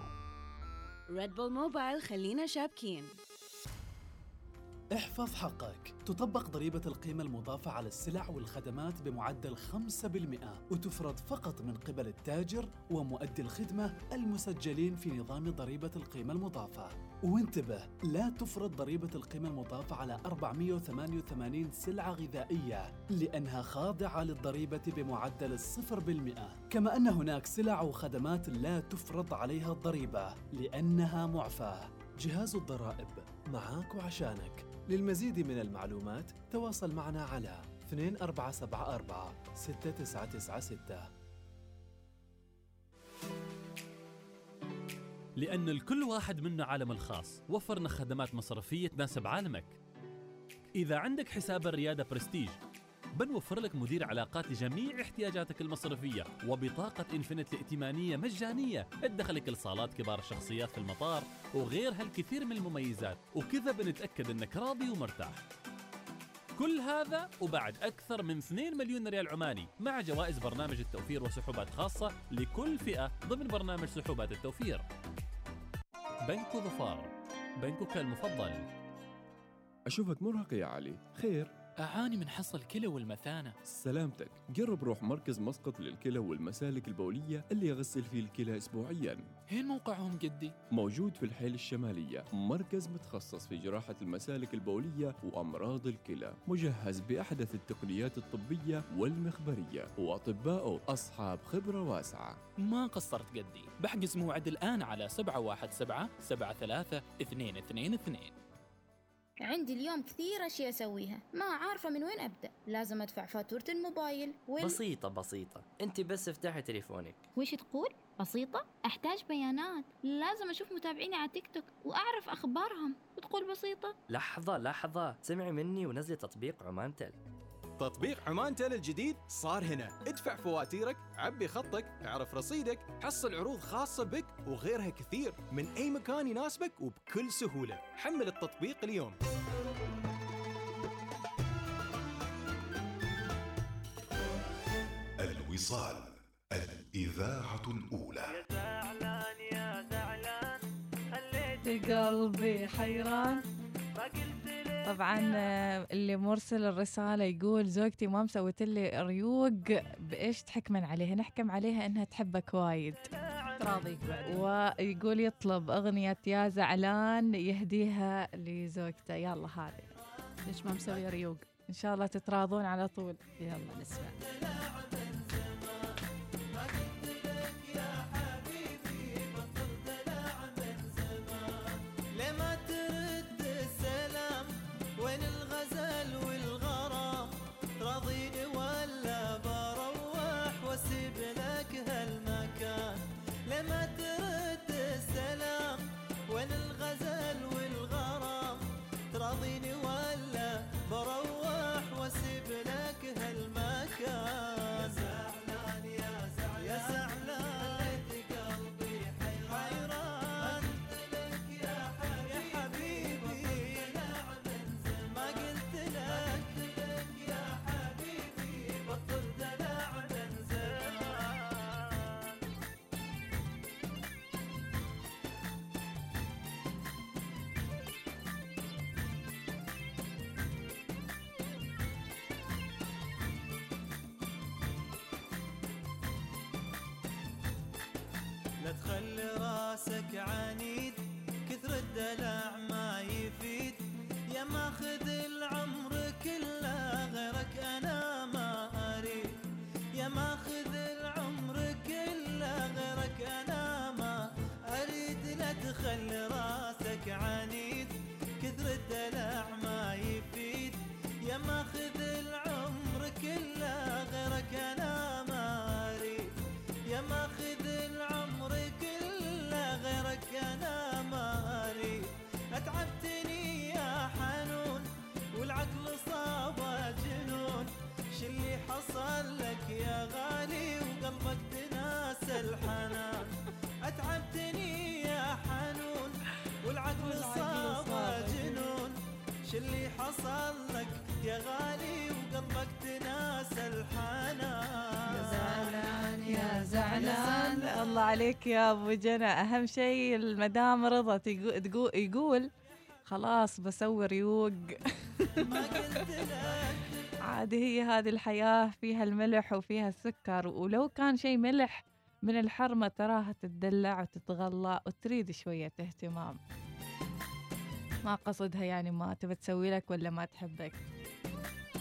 Red Bull Mobile خلينا شابكين احفظ حقك. تطبق ضريبة القيمة المضافة على السلع والخدمات بمعدل 5% وتفرض فقط من قبل التاجر ومؤدي الخدمة المسجلين في نظام ضريبة القيمة المضافة. وانتبه لا تفرض ضريبة القيمة المضافة على 488 سلعة غذائية لأنها خاضعة للضريبة بمعدل الصفر بالمئة. كما أن هناك سلع وخدمات لا تفرض عليها الضريبة لأنها معفاة. جهاز الضرائب معاك وعشانك. للمزيد من المعلومات تواصل معنا على 2474 6996 لأن لكل واحد منا عالم الخاص وفرنا خدمات مصرفية تناسب عالمك. إذا عندك حساب الريادة برستيج بنوفر لك مدير علاقات لجميع احتياجاتك المصرفية وبطاقة Infinite الائتمانية مجانية. تدخلك لصالات كبار الشخصيات في المطار وغيرها الكثير من المميزات وكذا بنتأكد إنك راضي ومرتاح. كل هذا وبعد أكثر من 2 مليون ريال عماني مع جوائز برنامج التوفير وسحوبات خاصة لكل فئة ضمن برنامج سحوبات التوفير. بنك ظفار بنكك المفضل. أشوفك مرهق يا علي. خير. أعاني من حصى الكلى والمثانة. سلامتك. جرب روح مركز مسقط للكلى والمسالك البولية اللي يغسل فيه الكلى أسبوعياً. هين موقعهم قدي؟ موجود في الحيل الشمالية. مركز متخصص في جراحة المسالك البولية وأمراض الكلى. مجهز بأحدث التقنيات الطبية والمخبرية. وأطباؤه أصحاب خبرة واسعة. ما قصرت قدي بحجز موعد الآن على 717 73 222 عندي اليوم كثير أشياء أسويها. ما عارفة من وين أبدأ. لازم أدفع فاتورة الموبايل وال... بسيطة بسيطة. أنت بس افتحي تليفونك. وش تقول؟ بسيطة؟ أحتاج بيانات. لازم أشوف متابعيني على تيك توك وأعرف أخبارهم. وتقول بسيطة؟ لحظة لحظة. سمعي مني ونزلي تطبيق عمان تل. تطبيق عمان تل الجديد صار هنا. ادفع فواتيرك عبي خطك اعرف رصيدك حصل عروض خاصة بك وغيرها كثير. من أي مكان يناسبك وبكل سهولة. حمل التطبيق اليوم. الوصال الإذاعة الأولى. قلبي حيران. طبعا اللي مرسل الرسالة يقول زوجتي ما مسوت لي ريوق بإيش تحكمن عليها؟ نحكم عليها إنها تحبك وايد. بعد ويقول يطلب أغنية يا زعلان يهديها لزوجته. يلا هذه. ليش ما مسوي ريوق. إن شاء الله تتراضون على طول. يلا نسمع. جنون. شو اللي حصل لك يا غالي وقلبك تناسى الحنان. يا زعلان يا زعلان. الله عليك يا أبو جنى. أهم شيء المدام رضا تقو- تقو- يقول خلاص بسوي ريوق. عادي هي هذه الحياة فيها الملح وفيها السكر ولو كان شيء ملح من الحرمة تراها تتدلع وتتغلى وتريد شوية اهتمام. ما قصدها يعني ما تبى تسوي لك ولا ما تحبك.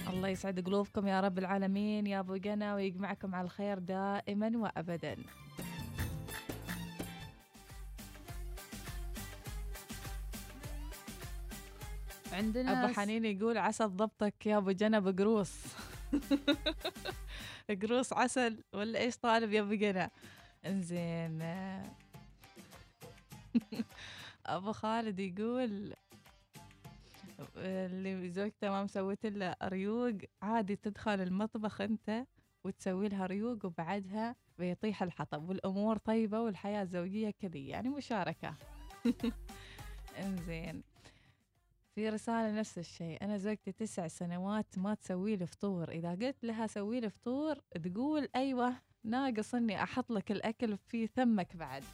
الله يسعد قلوبكم يا رب العالمين يا أبو جنى ويجمعكم على الخير دائما وابدا. عندنا أبو حنين يقول عسل ضبطك يا أبو جنى بقروص. قروص عسل ولا إيش طالب يا أبو جنى؟ إنزين. أبو خالد يقول اللي زوجته ما مسويت له ريوق عادي تدخل المطبخ أنت وتسوي لها ريوق وبعدها بيطيح الحطب. والأمور طيبة والحياة الزوجيه كذي يعني مشاركة. إنزين. في رسالة نفس الشيء أنا زوجتي تسع سنوات ما تسوي لي فطور. إذا قلت لها سوي لي فطور تقول أيوة ناقص إني أحط لك الأكل في ثمك بعد.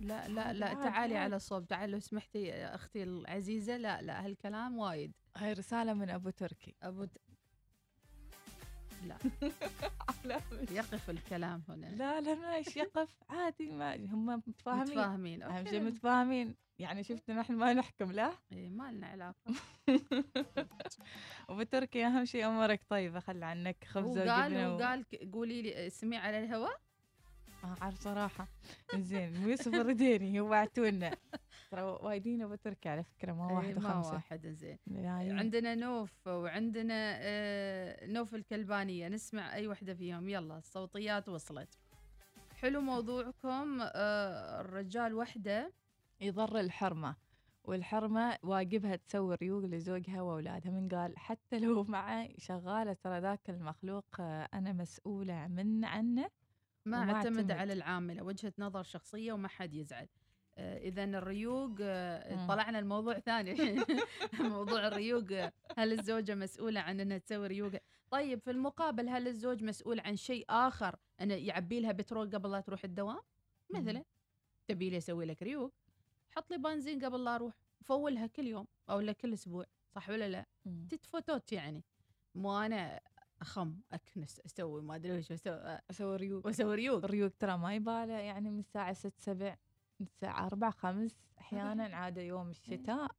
لا لا لا تعالي. على صوب تعالي لو سمحتي يا أختي العزيزة لا لا هالكلام وايد. هاي رسالة من أبو تركي. أبو ت... لا. يقف الكلام هنا. لا لا ما إيش يقف. عادي ما هم متفاهمين. متفاهمين أوكي. شيء متفاهمين. يعني شفت نحن ما نحكم لا؟ إيه ما لنا علاقة. أبو تركي أهم شيء أمورك طيبة خلي عنك هو خبزة قال وجبنة هو و- قال ك- قولي لي اسمي على الهواء. ما أعرف صراحة زين يوسف الرديني هو بعتونا ترى وايدين أبو تركي على فكرة ما إيه، واحد ما وخمسة. واحد زين عندنا نوف وعندنا آه، نوف الكلبانية. نسمع أي وحدة فيهم. يلا الصوتيات وصلت. حلو موضوعكم. آه، الرجال وحدة يضر الحرمة والحرمة واجبها تسوي ريوق لزوجها وأولادها. من قال حتى لو معي شغالة ترى ذاك المخلوق آه، أنا مسؤولة من عنه. ما اعتمد. على العاملة وجهة نظر شخصية وما حد يزعل. إذا الريوق آه،. طلعنا الموضوع ثاني. موضوع الريوق آه، هل الزوجة مسؤولة عن أنها تسوي ريوق؟ طيب في المقابل هل الزوج مسؤول عن شيء آخر أنه يعبي لها بترول قبل لا تروح الدوام؟ مثلا تبي لي أسوي لك ريوق؟ حط لي بنزين قبل لا أروح. فولها كل يوم لا كل أسبوع صح ولا لا. تتفوتوت يعني. مو أنا أخم أكنس أسوي ما أدري وش أسوي أسوي ريوق. وأسوي ريوق. الريوق ترى ما يباله يعني من الساعة ست سبع من الساعة أربع خمس أحيانا عادة يوم الشتاء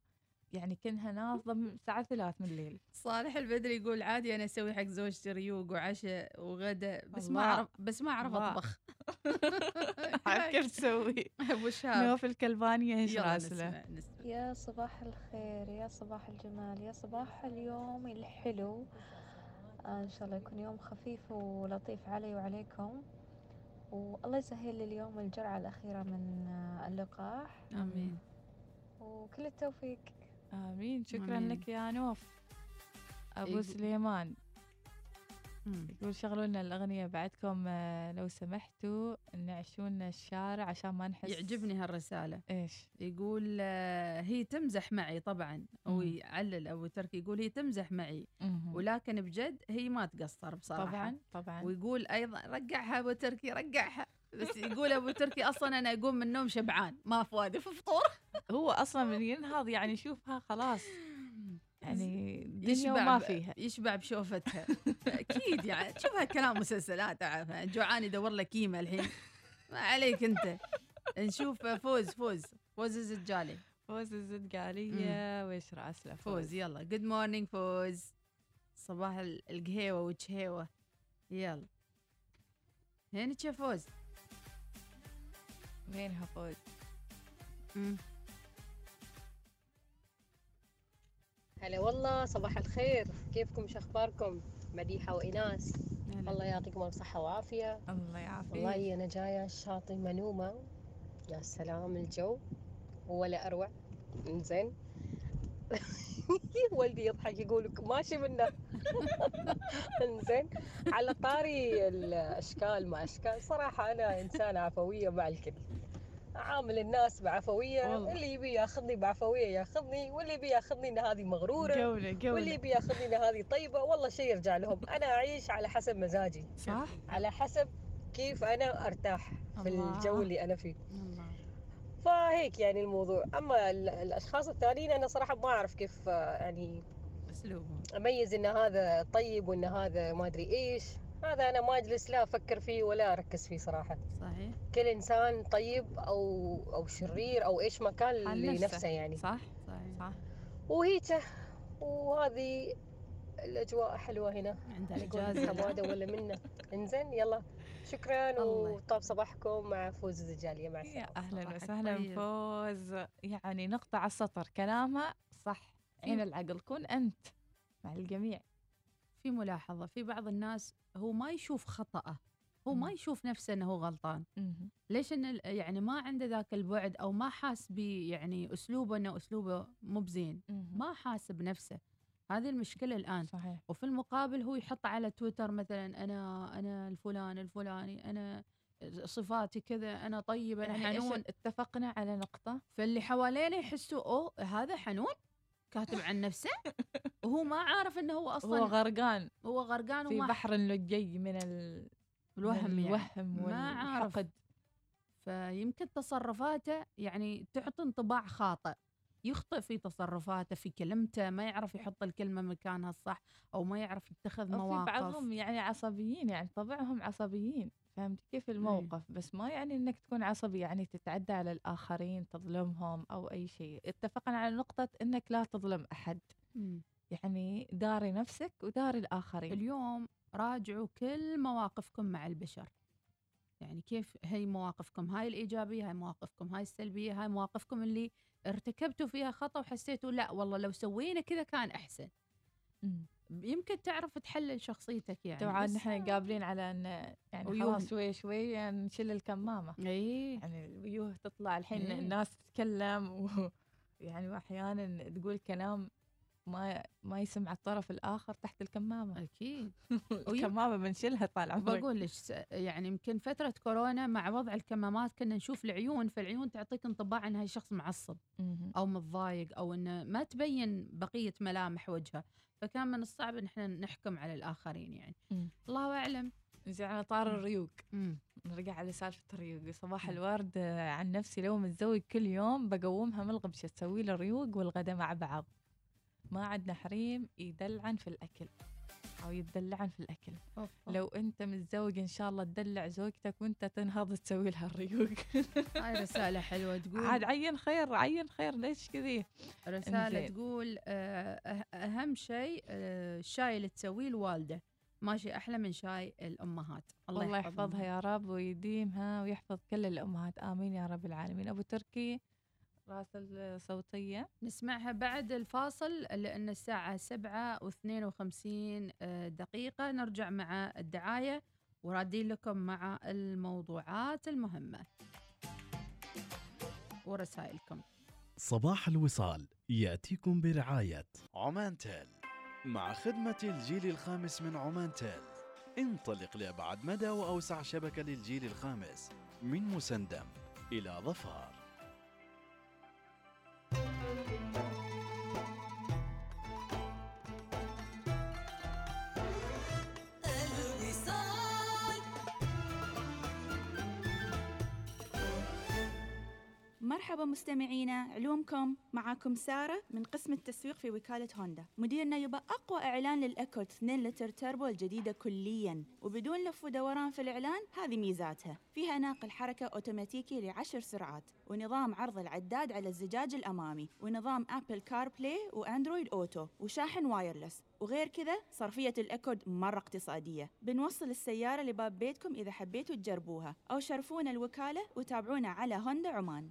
يعني كنها نافضة من الساعة ثلاث من الليل. صالح البدري يقول عادي أنا أسوي حق زوجتي ريوق وعشاء وغدا بس ما الله. اعرف بس ما أعرف. أطبخ. عاد كيف تسوي؟ ابو شهاب نوف الكلبانية إيش راسله؟ يا صباح الخير يا صباح الجمال يا صباح اليوم الحلو. إن شاء الله يكون يوم خفيف ولطيف علي وعليكم. والله يسهل لي اليوم الجرعة الأخيرة من آه، اللقاح. آمين. وكل التوفيق. آمين. شكرا آمين. لك يا نوف. أبو يقول- سليمان. يقول شغلوا لنا الأغنية بعدكم آه، لو سمحتوا نعشونا الشارع عشان ما نحس. يعجبني هالرسالة. إيش؟ يقول آه، هي تمزح معي طبعا هو يعلل ابو تركي يقول هي تمزح معي. ولكن بجد هي ما تقصر بصراحة. طبعا طبعا. ويقول أيضا رجعها أبو تركي رجعها بس يقول أبو تركي أصلا أنا أقوم من النوم شبعان ما فؤادي في فطور. هو أصلا من ينهض يعني شوفها خلاص. يعني الدنيا يشبع وما فيها. يشبع بشوفتها أكيد يعني شوفها كلام مسلسلات أعرف. جوعان يدور لك قيمه الحين. ما عليك أنت. نشوف فوز فوز. فوز الزجالي فوز الزدقالية وإيش راسله فوز؟ يلا. جود مورنينج فوز. صباح ال- القهيوة وجهيوه يلا. هينك يا فوز؟ وينها فوز؟ مم. هلا والله صباح الخير. كيفكم؟ شو أخباركم؟ مديحة وإناس. الله يعطيكم الف صحة وعافية. الله يعافيك. والله أنا جاية الشاطئ منومة. يا سلام الجو. ولا أروع. إنزين. والدي يضحك يقول ماشي منه. إنزين. على طاري الأشكال ما أشكال. صراحة أنا إنسانة عفوية مع الكل. عامل الناس بعفوية والله. اللي يبي ياخذني بعفوية ياخذني واللي يبي ياخذني إن هذه مغرورة جولة جولة. واللي يبي ياخذني إن هذه طيبة والله شيء يرجع لهم. أنا أعيش على حسب مزاجي. صح؟ على حسب كيف أنا أرتاح في الله. الجو اللي أنا فيه. الله. فهيك يعني الموضوع. أما ال- الأشخاص الثانيين أنا صراحة ما أعرف كيف آه، يعني أسلوبهم. أميز إن هذا طيب وإن هذا ما أدري إيش. هذا أنا ما أجلس لا أفكر فيه ولا أركز فيه صراحة. صحيح. كل إنسان طيب أو أو شرير أو إيش ما كان لنفسه نفسه. يعني. صح صحيح. صح. وهيته وهذه الأجواء حلوة هنا. عندها إجازة. حماده ولا منه. إنزين يلا. شكرا وطاب صباحكم مع فوز الزجاليه مع السلامة. يا أهلا وسهلا طيب. فوز. يعني نقطة على السطر. كلامها صح. عين العقل. كن أنت مع الجميع. في ملاحظة في بعض الناس هو ما يشوف خطأه هو ما. يشوف نفسه إنه هو غلطان. ليش ال- يعني ما عنده ذاك البعد أو ما حاس ب يعني أسلوبه إنه أسلوبه مو بزين. ما حاسب نفسه هذه المشكلة الآن. صحيح. وفي المقابل هو يحط على تويتر مثلا أنا أنا الفلان الفلاني أنا صفاتي كذا أنا طيب أنا يعني حنون. اتفقنا على نقطة؟ فاللي حوالينه يحسوا أوه هذا حنون؟ كاتب عن نفسه. وهو ما عارف إنه هو أصلا هو غرقان. هو غرقان في وما بحر اللجي من ال... الوهم من يعني. الوهم ما عارف. والحقد فيمكن تصرفاته يعني تعطي انطباع خاطئ. يخطئ في تصرفاته في كلمته ما يعرف يحط الكلمة مكانها الصح أو ما يعرف يتخذ أو في مواقف. بعضهم يعني عصبيين يعني طبعهم عصبيين. فهمت كيف الموقف؟ بس ما يعني إنك تكون عصبي يعني تتعدى على الآخرين تظلمهم أو أي شيء. اتفقنا على نقطة إنك لا تظلم أحد. مم. يعني داري نفسك وداري الآخرين. اليوم راجعوا كل مواقفكم مع البشر. يعني كيف هي مواقفكم؟ هاي الإيجابية هاي مواقفكم. هاي السلبية هاي مواقفكم اللي ارتكبتوا فيها خطأ وحسيتوا لا والله لو سوينا كذا كان أحسن. يمكن تعرف تحلل شخصيتك يعني طبعا بس- نحن قابلين على إن يعني ويوه. خلاص شوي شوي يعني نشيل الكمامة إي يعني الوجوه تطلع الحين إيه. الناس تتكلم و يعني واحيانا تقول كلام ما ما يسمع الطرف الآخر تحت الكمامة. أكيد. الكمامة بنشيلها طال عمرك. بقول لك يعني يمكن فترة كورونا مع وضع الكمامات كنا نشوف العيون فالعيون تعطيك انطباع إن هاي شخص معصب. أو متضايق أو إنه ما تبين بقية ملامح وجهه. فكان من الصعب إن إحنا نحكم على الآخرين يعني. الله أعلم. زين على طار الريوق. نرجع على سالفة الريوق. صباح الورد آه، عن نفسي لو متزوج كل يوم بقومها من الغبشة تسوي له الريوق والغدا مع بعض. ما عندنا حريم يدلعن في الأكل أو يتدلعن في الأكل. أوف. لو أنت متزوج إن شاء الله تدلع زوجتك وأنت تنهض تسوي لها الريوق. هاي رسالة حلوة تقول. عاد عين خير عين خير ليش كذي؟ رسالة. تقول آه، أه- أهم شيء آه، الشاي اللي تسويه الوالدة. ماشي أحلى من شاي الأمهات. الله, الله. يحفظها يا رب ويديمها ويحفظ كل الأمهات. آمين يا رب العالمين. أبو تركي راسل صوتية. نسمعها بعد الفاصل لأن الساعة سبعة واثنين وخمسين آه، دقيقة. نرجع مع الدعاية ورادين لكم مع الموضوعات المهمة ورسائلكم. صباح الوصال يأتيكم برعاية عمان تيل مع خدمة الجيل الخامس من عمان تيل انطلق لأبعد مدى وأوسع شبكة للجيل الخامس من مسندم إلى ظفار. Thank you. مرحبا مستمعينا علومكم معاكم سارة من قسم التسويق في وكالة هوندا. مديرنا يبغى أقوى إعلان لل Accord 2 لتر تربو الجديدة كليا. وبدون لف ودوران في الإعلان هذه ميزاتها. فيها ناقل حركة أوتوماتيكي لعشر سرعات ونظام عرض العداد على الزجاج الأمامي ونظام Apple CarPlay و Android Auto وشاحن wireless. وغير كذا صرفية ال Accord مرة اقتصادية. بنوصل السيارة لباب بيتكم إذا حبيتوا تجربوها أو شرفونا الوكالة وتابعونا على هوندا عمان.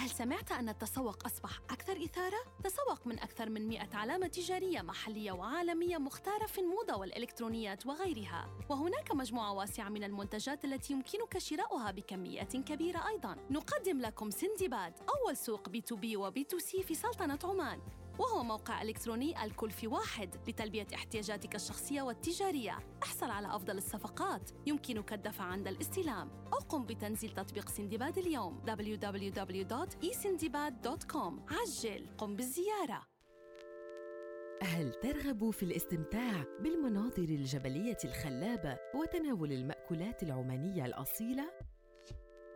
هل سمعت أن التسوق أصبح أكثر إثارة؟ تسوق من أكثر من 100 علامة تجارية محلية وعالمية مختارة في الموضة والإلكترونيات وغيرها. وهناك مجموعة واسعة من المنتجات التي يمكنك شراؤها بكميات كبيرة أيضاً. نقدم لكم سندباد أول سوق بي تو بي وبي تو سي في سلطنة عمان. وهو موقع إلكتروني الكل في واحد لتلبية احتياجاتك الشخصية والتجارية. احصل على أفضل الصفقات يمكنك الدفع عند الاستلام. أو قم بتنزيل تطبيق سندباد اليوم www.esindibad.com عجل قم بالزيارة. هل ترغب في الاستمتاع بالمناظر الجبلية الخلابة وتناول المأكولات العمانية الأصيلة؟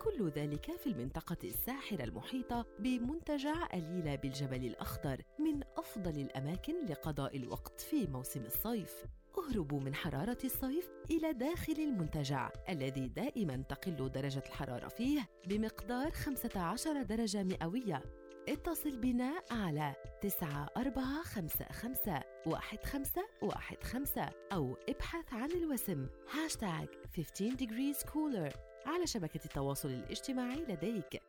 كل ذلك في المنطقة الساحرة المحيطة بمنتجع أليلة بالجبل الأخضر من أفضل الأماكن لقضاء الوقت في موسم الصيف. اهربوا من حرارة الصيف إلى داخل المنتجع الذي دائما تقل درجة الحرارة فيه بمقدار 15 درجة مئوية. اتصل بنا على 9455 1515 أو ابحث عن الوسم. هاشتاج 15 degrees cooler. على شبكة التواصل الاجتماعي لديك.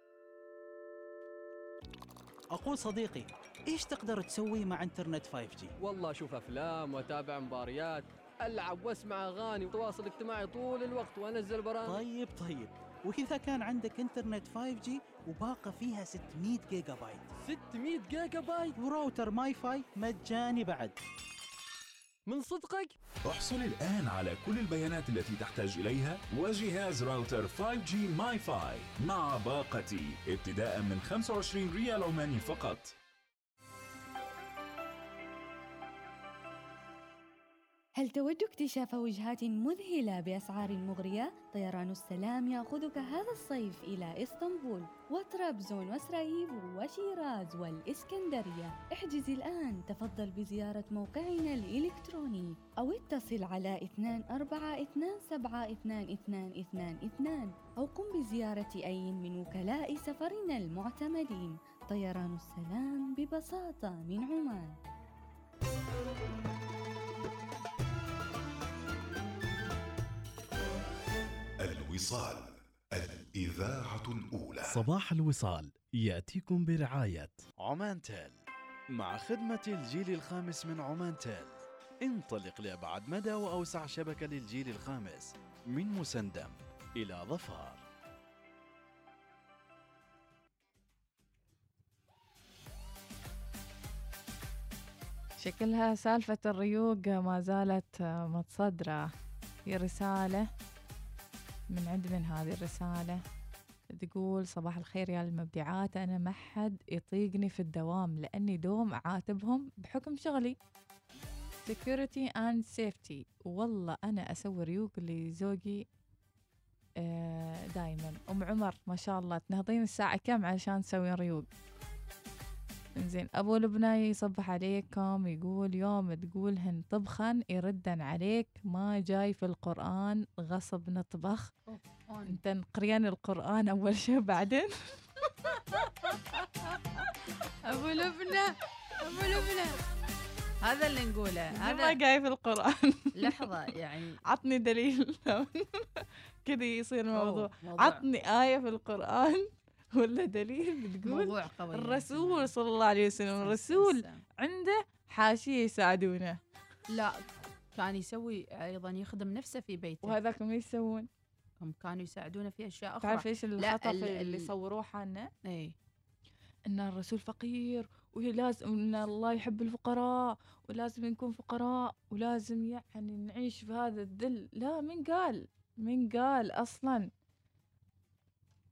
أقول صديقي إيش تقدر تسوي مع إنترنت 5G؟ والله أشوف أفلام وأتابع مباريات ألعب وأسمع أغاني وتواصل اجتماعي طول الوقت وأنزل برامج. طيب طيب. وإذا كان عندك إنترنت 5G وباقة فيها 600 جيجا بايت. 600 جيجا بايت؟ و router MiFi مجاني بعد. من صدقك؟ احصل الآن على كل البيانات التي تحتاج إليها وجهاز راوتر 5G MiFi مع باقتي ابتداء من 25 ريال عماني فقط هل تود اكتشاف وجهات مذهلة بأسعار مغرية؟ طيران السلام يأخذك هذا الصيف إلى إسطنبول. وطرابزون وسراييف وشيراز والإسكندرية. احجز الآن. تفضل بزيارة موقعنا الإلكتروني. أو اتصل على 24272222 أو قم بزيارة أي من وكلاء سفرنا المعتمدين. طيران السلام ببساطة من عمان. الوصال الإذاعة الأولى. صباح الوصال يأتيكم برعاية عمان تيل مع خدمة الجيل الخامس من عمان تيل انطلق لأبعد مدى وأوسع شبكة للجيل الخامس من مسندم إلى ظفار. شكلها سالفة الريوق ما زالت متصدرة. في رسالة من عند من هذه الرسالة؟ تقول صباح الخير يا المبدعات أنا ما حد يطيقني في الدوام لأني دوم أعاتبهم بحكم شغلي. Security and safety. والله أنا أسوي ريوق لزوجي آه، دايما. أم عمر ما شاء الله تنهضين الساعة كم عشان تسوين ريوق؟ زين أبو لبنى يصبح عليكم يقول يوم تقولهن طبخا يردن عليك ما جاي في القرآن غصب نطبخ. أنت قريان القرآن أول شيء بعدين. أبو لبنى أبو لبنى هذا اللي نقوله هذا ما جاي في القرآن. لحظة يعني. عطني دليل. كذا يصير الموضوع. موضوع. عطني آية في القرآن. ولا دليل بتقول موضوع قوي. الرسول صلى الله عليه وسلم الرسول عنده حاشية يساعدونه. لا كان يسوي أيضا يخدم نفسه في بيته. وهذاك ما يسوون؟ هم كانوا يساعدونه في أشياء أخرى. تعرف إيش لا، الخطأ ال- في اللي ال- صوروه عنه؟ اي إن الرسول فقير ولازم إن الله يحب الفقراء ولازم نكون فقراء ولازم يعني نعيش في هذا الذل لا من قال؟ من قال أصلا؟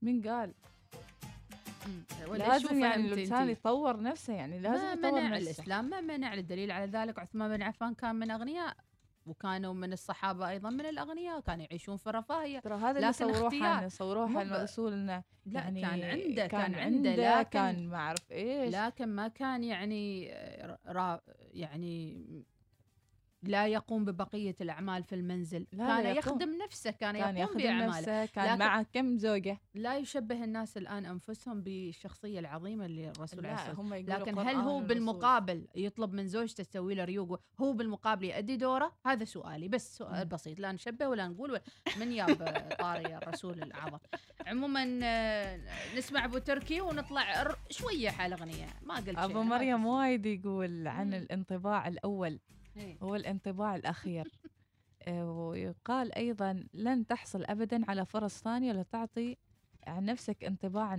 من قال؟ ولا لازم يعني أنت. يطور نفسه يعني لازم ما يطور منع نفسه الإسلام ما منع الدليل على ذلك عثمان بن عفان كان من أغنياء وكانوا من الصحابة أيضا من الأغنياء كانوا يعيشون في رفاهية ترى هذا اللي صوروه. عنه صوروه عن الرسول إنه لا يعني كان عنده كان كان عنده لكن كان ما أعرف إيش لكن ما كان يعني را يعني لا يقوم ببقية الأعمال في المنزل. لا، كان لا يقوم. يخدم نفسه كان, كان يقوم نفسه كان لكن مع كم زوجة. لا يشبه الناس الآن أنفسهم بالشخصية العظيمة اللي الرسول عليه يقولوا لكن هل هو الرسول. بالمقابل يطلب من زوجته تسوي له ريوق هو بالمقابل يؤدي دوره؟ هذا سؤالي بس سؤال بسيط لا نشبه ولا نقول ولا- من ياب طاري الرسول العظم. عموما آه، نسمع أبو تركي ونطلع شوية حال أغنية. ما قلت ما مريم وايد يقول عن الانطباع الأول. إيه. هو الانطباع الأخير آه، ويقال أيضا لن تحصل ابدا على فرص ثانية لتعطي عن نفسك انطباعا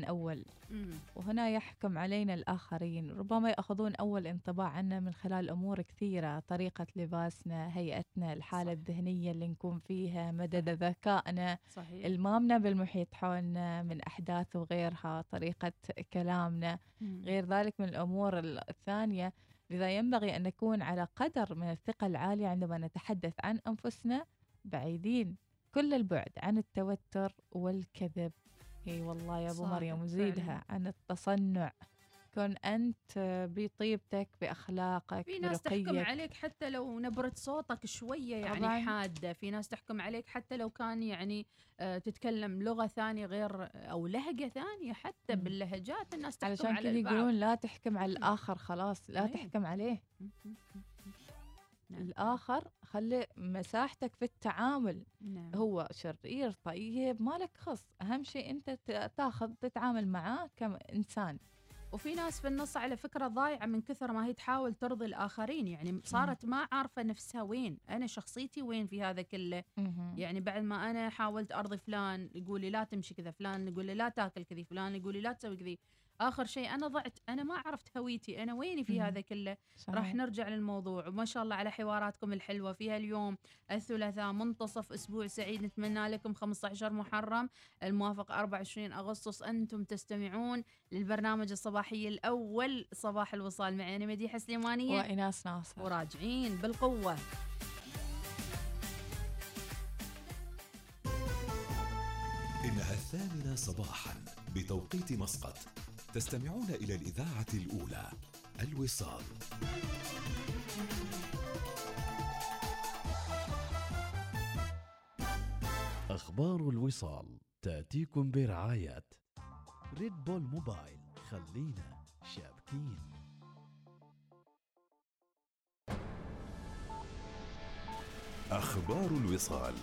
مم. وهنا يحكم علينا الآخرين ربما يأخذون أول انطباع عنا من خلال أمور كثيرة طريقة لباسنا هيئتنا الحالة الذهنية اللي نكون فيها مدى ذكائنا صحيح. المامنا بالمحيط حولنا من أحداث وغيرها طريقة كلامنا مم. غير ذلك من الأمور الثانية لذا ينبغي أن نكون على قدر من الثقة العالية عندما نتحدث عن أنفسنا بعيدين كل البعد عن التوتر والكذب إي والله يا أبو مريم فعلاً. وزيدها عن التصنع كن أنت بطيبتك بأخلاقك في ناس تحكم برقيك. عليك حتى لو نبرة صوتك شوية يعني طبعاً. حادة في ناس تحكم عليك حتى لو كان يعني آه، تتكلم لغة ثانية غير أو لهجة ثانية حتى باللهجات الناس تحكم علشان كذا. يقولون لا تحكم على الآخر خلاص لا إيه. تحكم عليه نعم. الآخر خلي مساحتك في التعامل نعم. هو شرير طيب مالك خص أهم شيء أنت ت- تاخذ تتعامل معاه كانسان وفي ناس في النص على فكرة ضايعة من كثر ما هي تحاول ترضي الآخرين. يعني صارت ما عارفة نفسها وين. أنا شخصيتي وين في هذا كله. يعني بعد ما أنا حاولت أرضي فلان يقول لي لا تمشي كذا فلان يقول لي لا تاكل كذي فلان يقول لي لا تسوي كذي. آخر شيء أنا ضعت أنا ما عرفت هويتي أنا ويني في. هذا كله؟ صحيح. راح نرجع للموضوع. وما شاء الله على حواراتكم الحلوة فيها اليوم. الثلاثاء منتصف أسبوع سعيد نتمنى لكم 15 محرم. الموافق 24 أغسطس. أنتم تستمعون للبرنامج الصباحي الأول صباح الوصال. معي أنا مديحة سليمانية. وايناس ناصر. وراجعين بالقوة. إنها الثامنة صباحا بتوقيت مسقط. تستمعون إلى الإذاعة الأولى الوصال. أخبار الوصال تأتيكم برعاية ريد بول موبايل خلينا شابكين. أخبار الوصال.